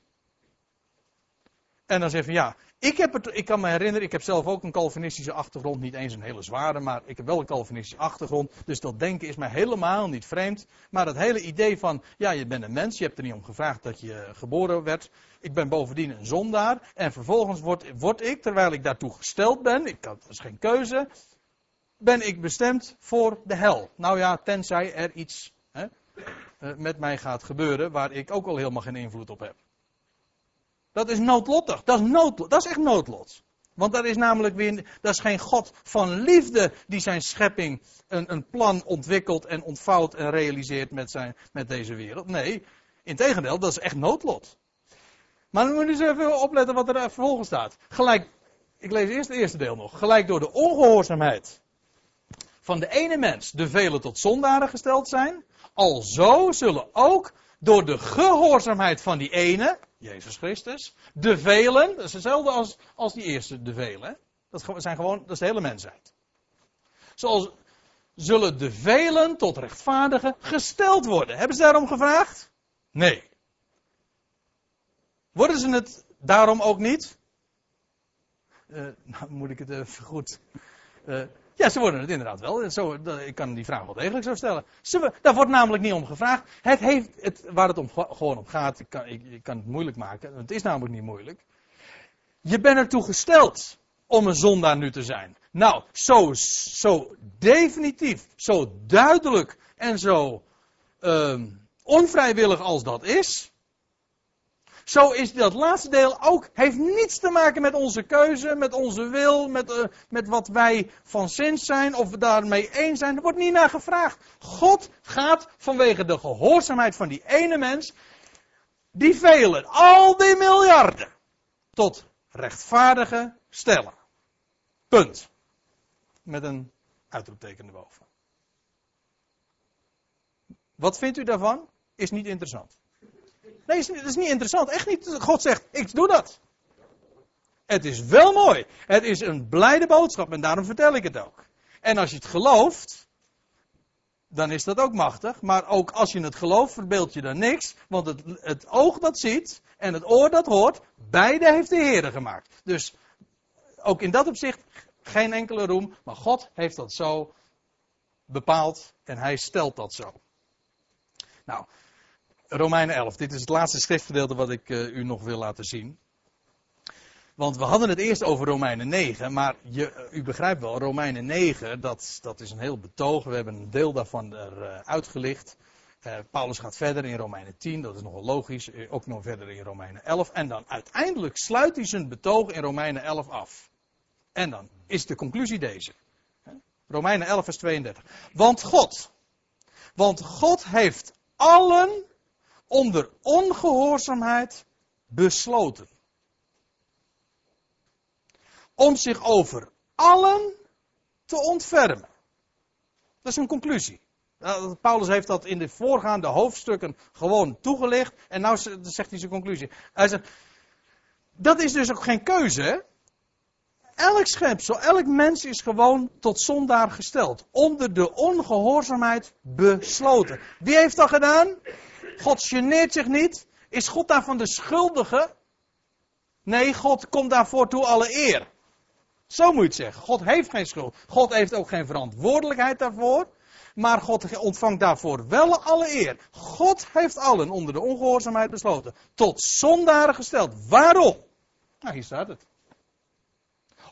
En dan zeg je ja, ik, heb het, ik kan me herinneren, ik heb zelf ook een Calvinistische achtergrond, niet eens een hele zware, maar ik heb wel een Calvinistische achtergrond. Dus dat denken is mij helemaal niet vreemd. Maar dat hele idee van, ja, je bent een mens, je hebt er niet om gevraagd dat je geboren werd. Ik ben bovendien een zondaar. En vervolgens word, word ik, terwijl ik daartoe gesteld ben, ik had, geen keuze, ben ik bestemd voor de hel. Nou ja, tenzij er iets hè, eh, met mij gaat gebeuren waar ik ook al helemaal geen invloed op heb. Dat is noodlottig. Dat is, dat is echt noodlot. Want dat is namelijk weer, dat is geen God van liefde die zijn schepping een, een plan ontwikkelt en ontvouwt en realiseert met, zijn, met deze wereld. Nee, integendeel, dat is echt noodlot. Maar dan moet je eens even opletten wat er vervolgens staat. Gelijk, ik lees eerst het eerste deel nog. Gelijk door de ongehoorzaamheid van de ene mens de velen tot zondaren gesteld zijn. Alzo zullen ook door de gehoorzaamheid van die ene, Jezus Christus, de velen, dat is hetzelfde als, als die eerste, de velen. Dat zijn gewoon, dat is de hele mensheid. Zoals zullen de velen tot rechtvaardigen gesteld worden. Hebben ze daarom gevraagd? Nee. Worden ze het daarom ook niet? Uh, (laughs) nou moet ik het even goed. Uh, Ja, ze worden het inderdaad wel. Zo, ik kan die vraag wel degelijk zo stellen. Ze, daar wordt namelijk niet om gevraagd. Het heeft, het, waar het om, gewoon om gaat, ik kan, ik, kan het moeilijk maken. Het is namelijk niet moeilijk. Je bent ertoe gesteld om een zondaar nu te zijn. Nou, zo, zo definitief, zo duidelijk en zo um, onvrijwillig als dat is, zo is dat laatste deel ook, heeft niets te maken met onze keuze, met onze wil, met, uh, met wat wij van zins zijn, of we daarmee eens zijn. Er wordt niet naar gevraagd. God gaat vanwege de gehoorzaamheid van die ene mens, die velen, al die miljarden, tot rechtvaardige stellen. Punt. Met een uitroepteken erboven. Wat vindt u daarvan? Is niet interessant. Nee, het is niet interessant. Echt niet. God zegt, ik doe dat. Het is wel mooi. Het is een blijde boodschap en daarom vertel ik het ook. En als je het gelooft, dan is dat ook machtig. Maar ook als je het gelooft, verbeeld je dan niks. Want het, het oog dat ziet en het oor dat hoort, beide heeft de Heer gemaakt. Dus ook in dat opzicht geen enkele roem. Maar God heeft dat zo bepaald en hij stelt dat zo. Nou, Romeinen 11. Dit is het laatste schriftgedeelte wat ik uh, u nog wil laten zien. Want we hadden het eerst over Romeinen 9, maar je, uh, u begrijpt wel, Romeinen 9, dat, dat is een heel betoog. We hebben een deel daarvan eruit uh, uitgelicht. Paulus gaat verder in Romeinen 10, dat is nogal logisch. ook nog verder in Romeinen 11. En dan uiteindelijk sluit hij zijn betoog in Romeinen 11 af. En dan is de conclusie deze. Romeinen 11, vers 32. Want God, want God heeft allen onder ongehoorzaamheid besloten. Om zich over allen te ontfermen. Dat is een conclusie. Nou, Paulus heeft dat in de voorgaande hoofdstukken gewoon toegelicht. En nu zegt hij zijn conclusie. Hij zegt, dat is dus ook geen keuze. Elk schepsel, elk mens is gewoon tot zondaar gesteld. Onder de ongehoorzaamheid besloten. Wie heeft dat gedaan? God geneert zich niet. Is God daarvan de schuldige? Nee, God komt daarvoor toe alle eer. Zo moet je het zeggen. God heeft geen schuld. God heeft ook geen verantwoordelijkheid daarvoor. Maar God ontvangt daarvoor wel alle eer. God heeft allen onder de ongehoorzaamheid besloten. Tot zondaren gesteld. Waarom? Nou, hier staat het.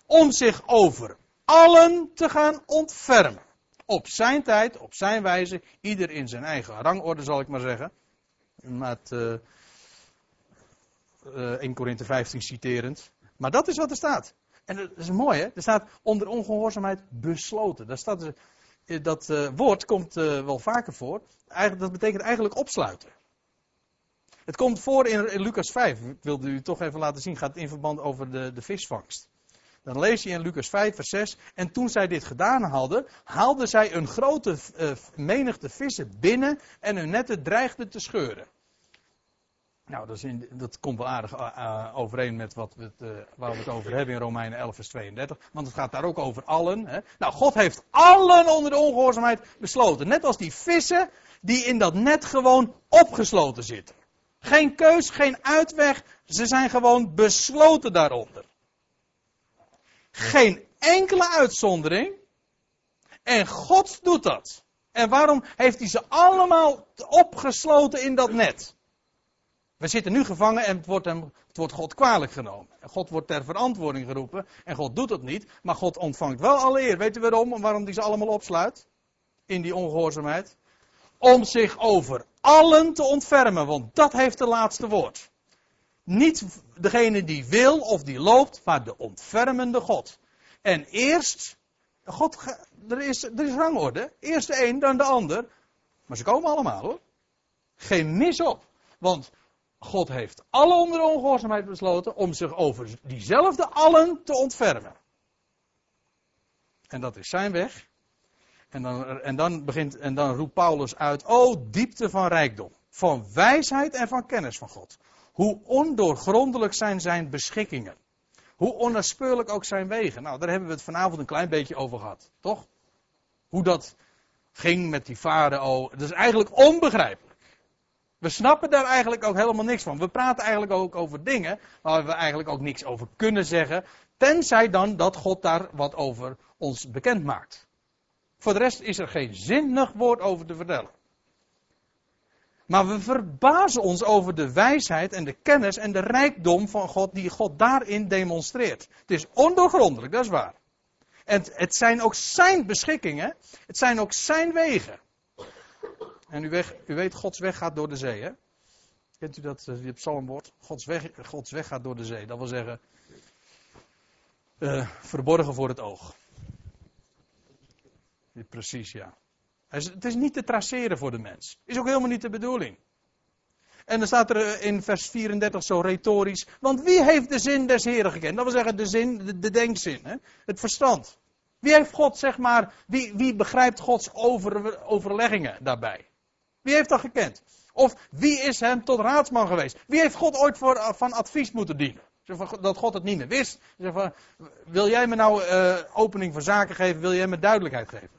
Om zich over allen te gaan ontfermen. Op zijn tijd, op zijn wijze, ieder in zijn eigen rangorde zal ik maar zeggen met uh, uh, 1 Korinthe 15 citerend. Maar dat is wat er staat. En dat is mooi, hè? Er staat onder ongehoorzaamheid besloten. Daar staat, uh, dat uh, woord komt uh, wel vaker voor. Dat betekent eigenlijk opsluiten. Het komt voor in, in, Lucas 5. Ik wilde u toch even laten zien. Gaat in verband over de, de visvangst. Dan lees je in Lucas 5, vers 6. En toen zij dit gedaan hadden, haalden zij een grote uh, menigte vissen binnen en hun netten dreigden te scheuren. Nou, dat, in, dat komt wel aardig uh, overeen met wat we het, waar we het over hebben in Romeinen 11, vers 32. Want het gaat daar ook over allen. Hè. Nou, God heeft allen onder de ongehoorzaamheid besloten. Net als die vissen die in dat net gewoon opgesloten zitten. Geen keus, geen uitweg. Ze zijn gewoon besloten daaronder. Geen enkele uitzondering. En God doet dat. En waarom heeft hij ze allemaal opgesloten in dat net? We zitten nu gevangen en het wordt, hem, het wordt God kwalijk genomen. God wordt ter verantwoording geroepen en God doet dat niet. Maar God ontvangt wel alle eer. Weet u waarom? Waarom hij ze allemaal opsluit? In die ongehoorzaamheid. Om zich over allen te ontfermen, want dat heeft de laatste woord. Niet degene die wil of die loopt, maar de ontfermende God. En eerst, God, er is, er is rangorde. Eerst de een, dan de ander. Maar ze komen allemaal hoor. Geen mis op. Want God heeft alle onder ongehoorzaamheid besloten om zich over diezelfde allen te ontfermen. En dat is zijn weg. En dan, en dan, begint, en dan roept Paulus uit, o diepte van rijkdom, van wijsheid en van kennis van God. Hoe ondoorgrondelijk zijn zijn beschikkingen. Hoe onnaspeurlijk ook zijn wegen. Nou, daar hebben we het vanavond een klein beetje over gehad, toch? Hoe dat ging met die farao, dat is eigenlijk onbegrijpelijk. We snappen daar eigenlijk ook helemaal niks van. We praten eigenlijk ook over dingen waar we eigenlijk ook niks over kunnen zeggen. Tenzij dan dat God daar wat over ons bekend maakt. Voor de rest is er geen zinnig woord over te vertellen. Maar we verbazen ons over de wijsheid en de kennis en de rijkdom van God die God daarin demonstreert. Het is ondoorgrondelijk, dat is waar. En het zijn ook zijn beschikkingen, het zijn ook zijn wegen. En u, u weet, Gods weg gaat door de zee, hè? Kent u dat, uh, die psalmwoord? Gods weg, Gods weg gaat door de zee. Dat wil zeggen, uh, verborgen voor het oog. Precies, ja. Het is niet te traceren voor de mens. Is ook helemaal niet de bedoeling. En dan staat er eh, in vers 34 zo retorisch. Want wie heeft de zin des Heren gekend? Dat wil zeggen de zin, de, de denkzin, hè? het verstand. Wie heeft God, zeg maar, wie, wie begrijpt Gods over, overleggingen daarbij? Wie heeft dat gekend? Of wie is hem tot raadsman geweest? Wie heeft God ooit voor, eh, van advies moeten dienen? Dat God het niet meer wist. Wil jij me nou uh, opening voor zaken geven? Wil jij me duidelijkheid geven?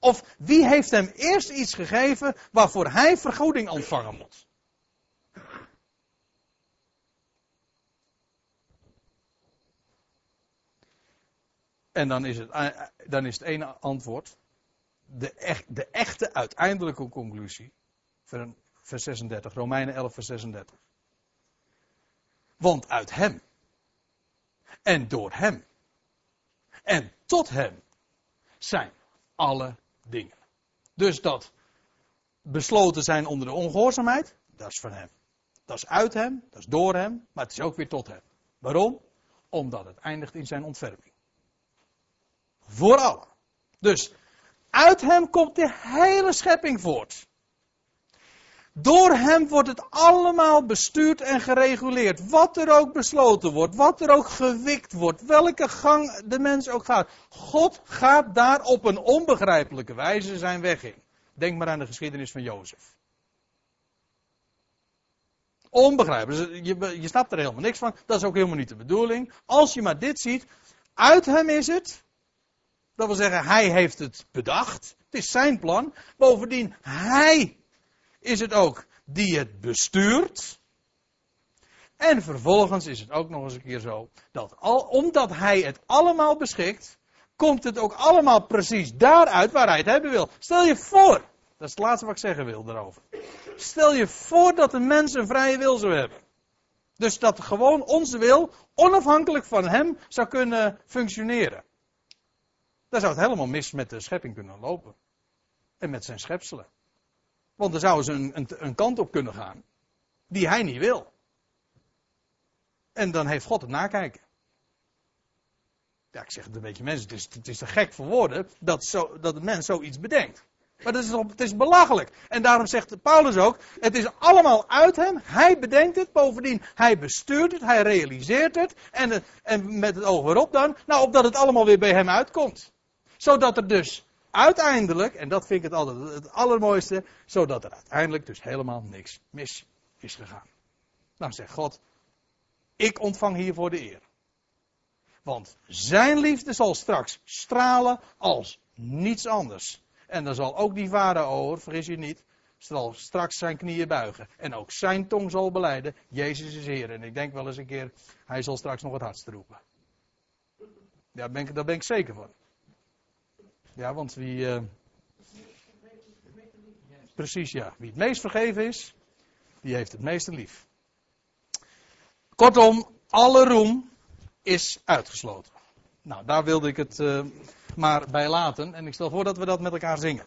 Of wie heeft hem eerst iets gegeven waarvoor hij vergoeding ontvangen moet? En dan is het, eh, dan is het ene antwoord, de, echt, de echte uiteindelijke conclusie, vers 36, Romeinen 11, vers 36. Want uit hem, en door hem, en tot hem zijn alle dingen. Dus dat besloten zijn onder de ongehoorzaamheid, dat is van hem. Dat is uit hem, dat is door hem, maar het is ook weer tot hem. Waarom? Omdat het eindigt in zijn ontferming. Voor allen. Dus uit hem komt de hele schepping voort. Door hem wordt het allemaal bestuurd en gereguleerd. Wat er ook besloten wordt, wat er ook gewikt wordt, welke gang de mens ook gaat. God gaat daar op een onbegrijpelijke wijze zijn weg in. Denk maar aan de geschiedenis van Jozef. Onbegrijpelijk. Je, je snapt er helemaal niks van. Dat is ook helemaal niet de bedoeling. Als je maar dit ziet. Uit hem is het. Dat wil zeggen, hij heeft het bedacht. Het is zijn plan. Bovendien, hij is het ook die het bestuurt. En vervolgens is het ook nog eens een keer zo dat al, omdat hij het allemaal beschikt, komt het ook allemaal precies daaruit waar hij het hebben wil. Stel je voor, dat is het laatste wat ik zeggen wil daarover. Stel je voor dat een mens een vrije wil zou hebben. Dus dat gewoon onze wil onafhankelijk van hem zou kunnen functioneren. Dan zou het helemaal mis met de schepping kunnen lopen. En met zijn schepselen. Want dan zouden ze een, een, een kant op kunnen gaan. Die hij niet wil. En dan heeft God het nakijken. Ja, ik zeg het een beetje mensen, het is, het is te gek voor woorden dat, zo, dat een mens zoiets bedenkt. Maar dat is, het is belachelijk. En daarom zegt Paulus ook, het is allemaal uit hem. Hij bedenkt het, bovendien hij bestuurt het, hij realiseert het. En, en met het oog erop dan, nou opdat het allemaal weer bij hem uitkomt. Zodat er dus uiteindelijk, en dat vind ik het altijd het allermooiste, zodat er uiteindelijk dus helemaal niks mis is gegaan. Nou zegt God, ik ontvang hiervoor de eer. Want zijn liefde zal straks stralen als niets anders. En dan zal ook die over, vergis je niet, zal straks zijn knieën buigen. En ook zijn tong zal beleiden, Jezus is Heer. En ik denk wel eens een keer, hij zal straks nog het hardst roepen. Ik, daar ben ik zeker van. Ja, want wie. Uh... Precies, ja. Wie het meest vergeven is, die heeft het meeste lief. Kortom, alle roem is uitgesloten. Nou, daar wilde ik het uh, maar bij laten. En ik stel voor dat we dat met elkaar zingen.